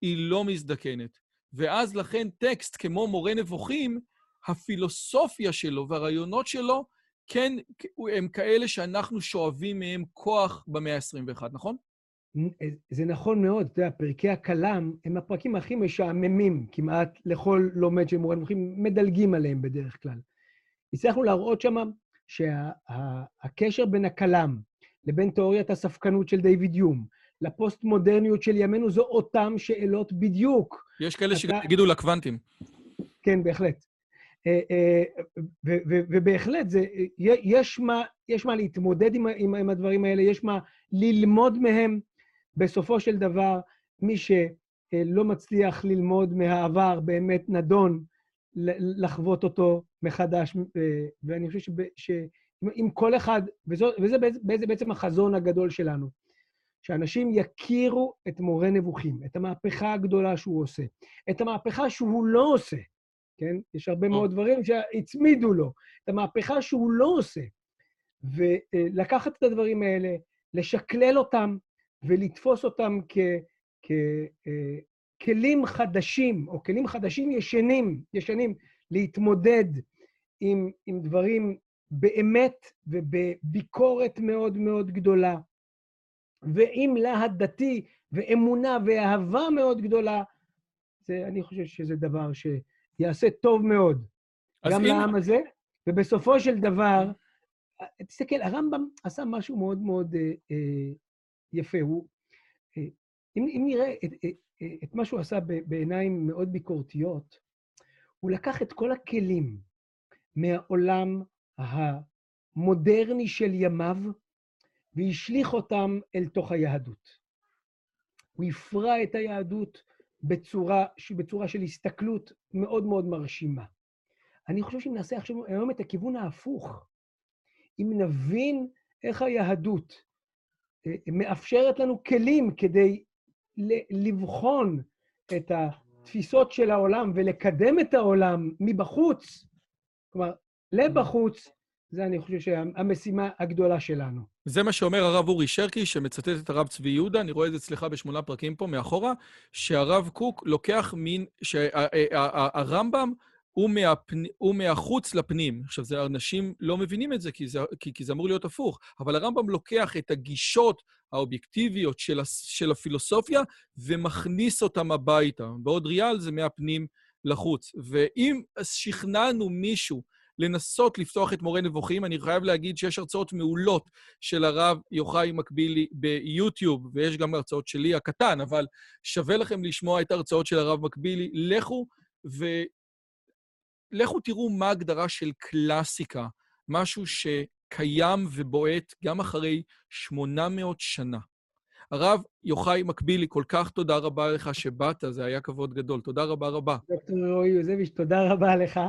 היא לא מזדקנת. ואז לכן טקסט כמו מורה נבוכים, הפילוסופיה שלו והרעיונות שלו, כן, הם כאלה שאנחנו שואבים מהם כוח במאה ה-21, נכון? זה נכון מאוד. אתה יודע, פרקי הכלם הם הפרקים הכי משעממים כמעט לכל לומד של מורה נבוכים, מדלגים עליהם בדרך כלל. הצלחנו להראות שם שהקשר בין הכלם לבין תיאוריית הספקנות של דיוויד יום, לפוסט-מודרניות של ימינו, זו אותן שאלות בדיוק. יש כאלה אתה... שיגידו לקוונטים. כן, בהחלט. אה, אה, ובהחלט, זה, יש, מה, יש מה להתמודד עם, עם, עם הדברים האלה, יש מה ללמוד מהם. בסופו של דבר, מי שלא מצליח ללמוד מהעבר באמת נדון לחוות אותו מחדש, אה, ואני חושב שאם כל אחד, וזו, וזה בעצם החזון הגדול שלנו, שאנשים יכירו את מורה נבוכים, את המהפכה הגדולה שהוא עושה, את המהפכה שהוא לא עושה, כן? יש הרבה מאוד דברים שהצמידו לו, את המהפכה שהוא לא עושה, ולקחת את הדברים האלה, לשקלל אותם ולתפוס אותם ככלים חדשים, או כלים חדשים ישנים, ישנים, להתמודד עם, עם דברים באמת ובביקורת מאוד מאוד גדולה, ועם להט דתי ואמונה ואהבה מאוד גדולה, זה, אני חושב שזה דבר שיעשה טוב מאוד, גם אם... לעם הזה, ובסופו של דבר, תסתכל, הרמב"ם עשה משהו מאוד מאוד אה, אה, יפה. הוא, אה, אם, אם נראה את, את, מה שהוא עשה בעיניים מאוד ביקורתיות, הוא לקח את כל הכלים מהעולם המודרני של ימיו, והשליך אותם אל תוך היהדות. הוא הפרע את היהדות בצורה, בצורה של הסתכלות מאוד מאוד מרשימה. אני חושב שאם נעשה עכשיו היום את הכיוון ההפוך, אם נבין איך היהדות מאפשרת לנו כלים כדי לבחון את התפיסות של העולם ולקדם את העולם מבחוץ, כלומר, לבחוץ, זה אני חושב שהמשימה הגדולה שלנו. זה מה שאומר הרב אורי שרקי, שמצטט את הרב צבי יהודה, אני רואה את זה אצלך בשמונה פרקים פה מאחורה, שהרב קוק לוקח מין, שהרמב"ם הוא, מהפנ... הוא מהחוץ לפנים. עכשיו, זה, אנשים לא מבינים את זה, כי זה, כי, כי זה אמור להיות הפוך, אבל הרמב"ם לוקח את הגישות האובייקטיביות של. של הפילוסופיה ומכניס אותם הביתה. בעוד ריאל זה מהפנים לחוץ. ואם שכנענו מישהו לנסות לפתוח את מורה נבוכים. אני חייב להגיד שיש הרצאות מעולות של הרב יוחאי מקבילי ביוטיוב, ויש גם הרצאות שלי הקטן, אבל שווה לכם לשמוע את ההרצאות של הרב מקבילי. לכו ולכו תראו מה ההגדרה של קלאסיקה, משהו שקיים ובועט גם אחרי 800 שנה. הרב יוחאי מקבילי, כל כך תודה רבה לך שבאת, זה היה כבוד גדול. תודה רבה רבה. דוקטור רועי יוזביץ', תודה רבה לך.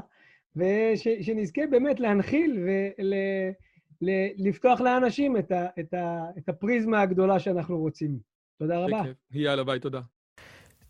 ושנזכה באמת להנחיל ולפתוח לאנשים את, ה, את, ה, את הפריזמה הגדולה שאנחנו רוצים. תודה רבה. יאללה, ביי, תודה.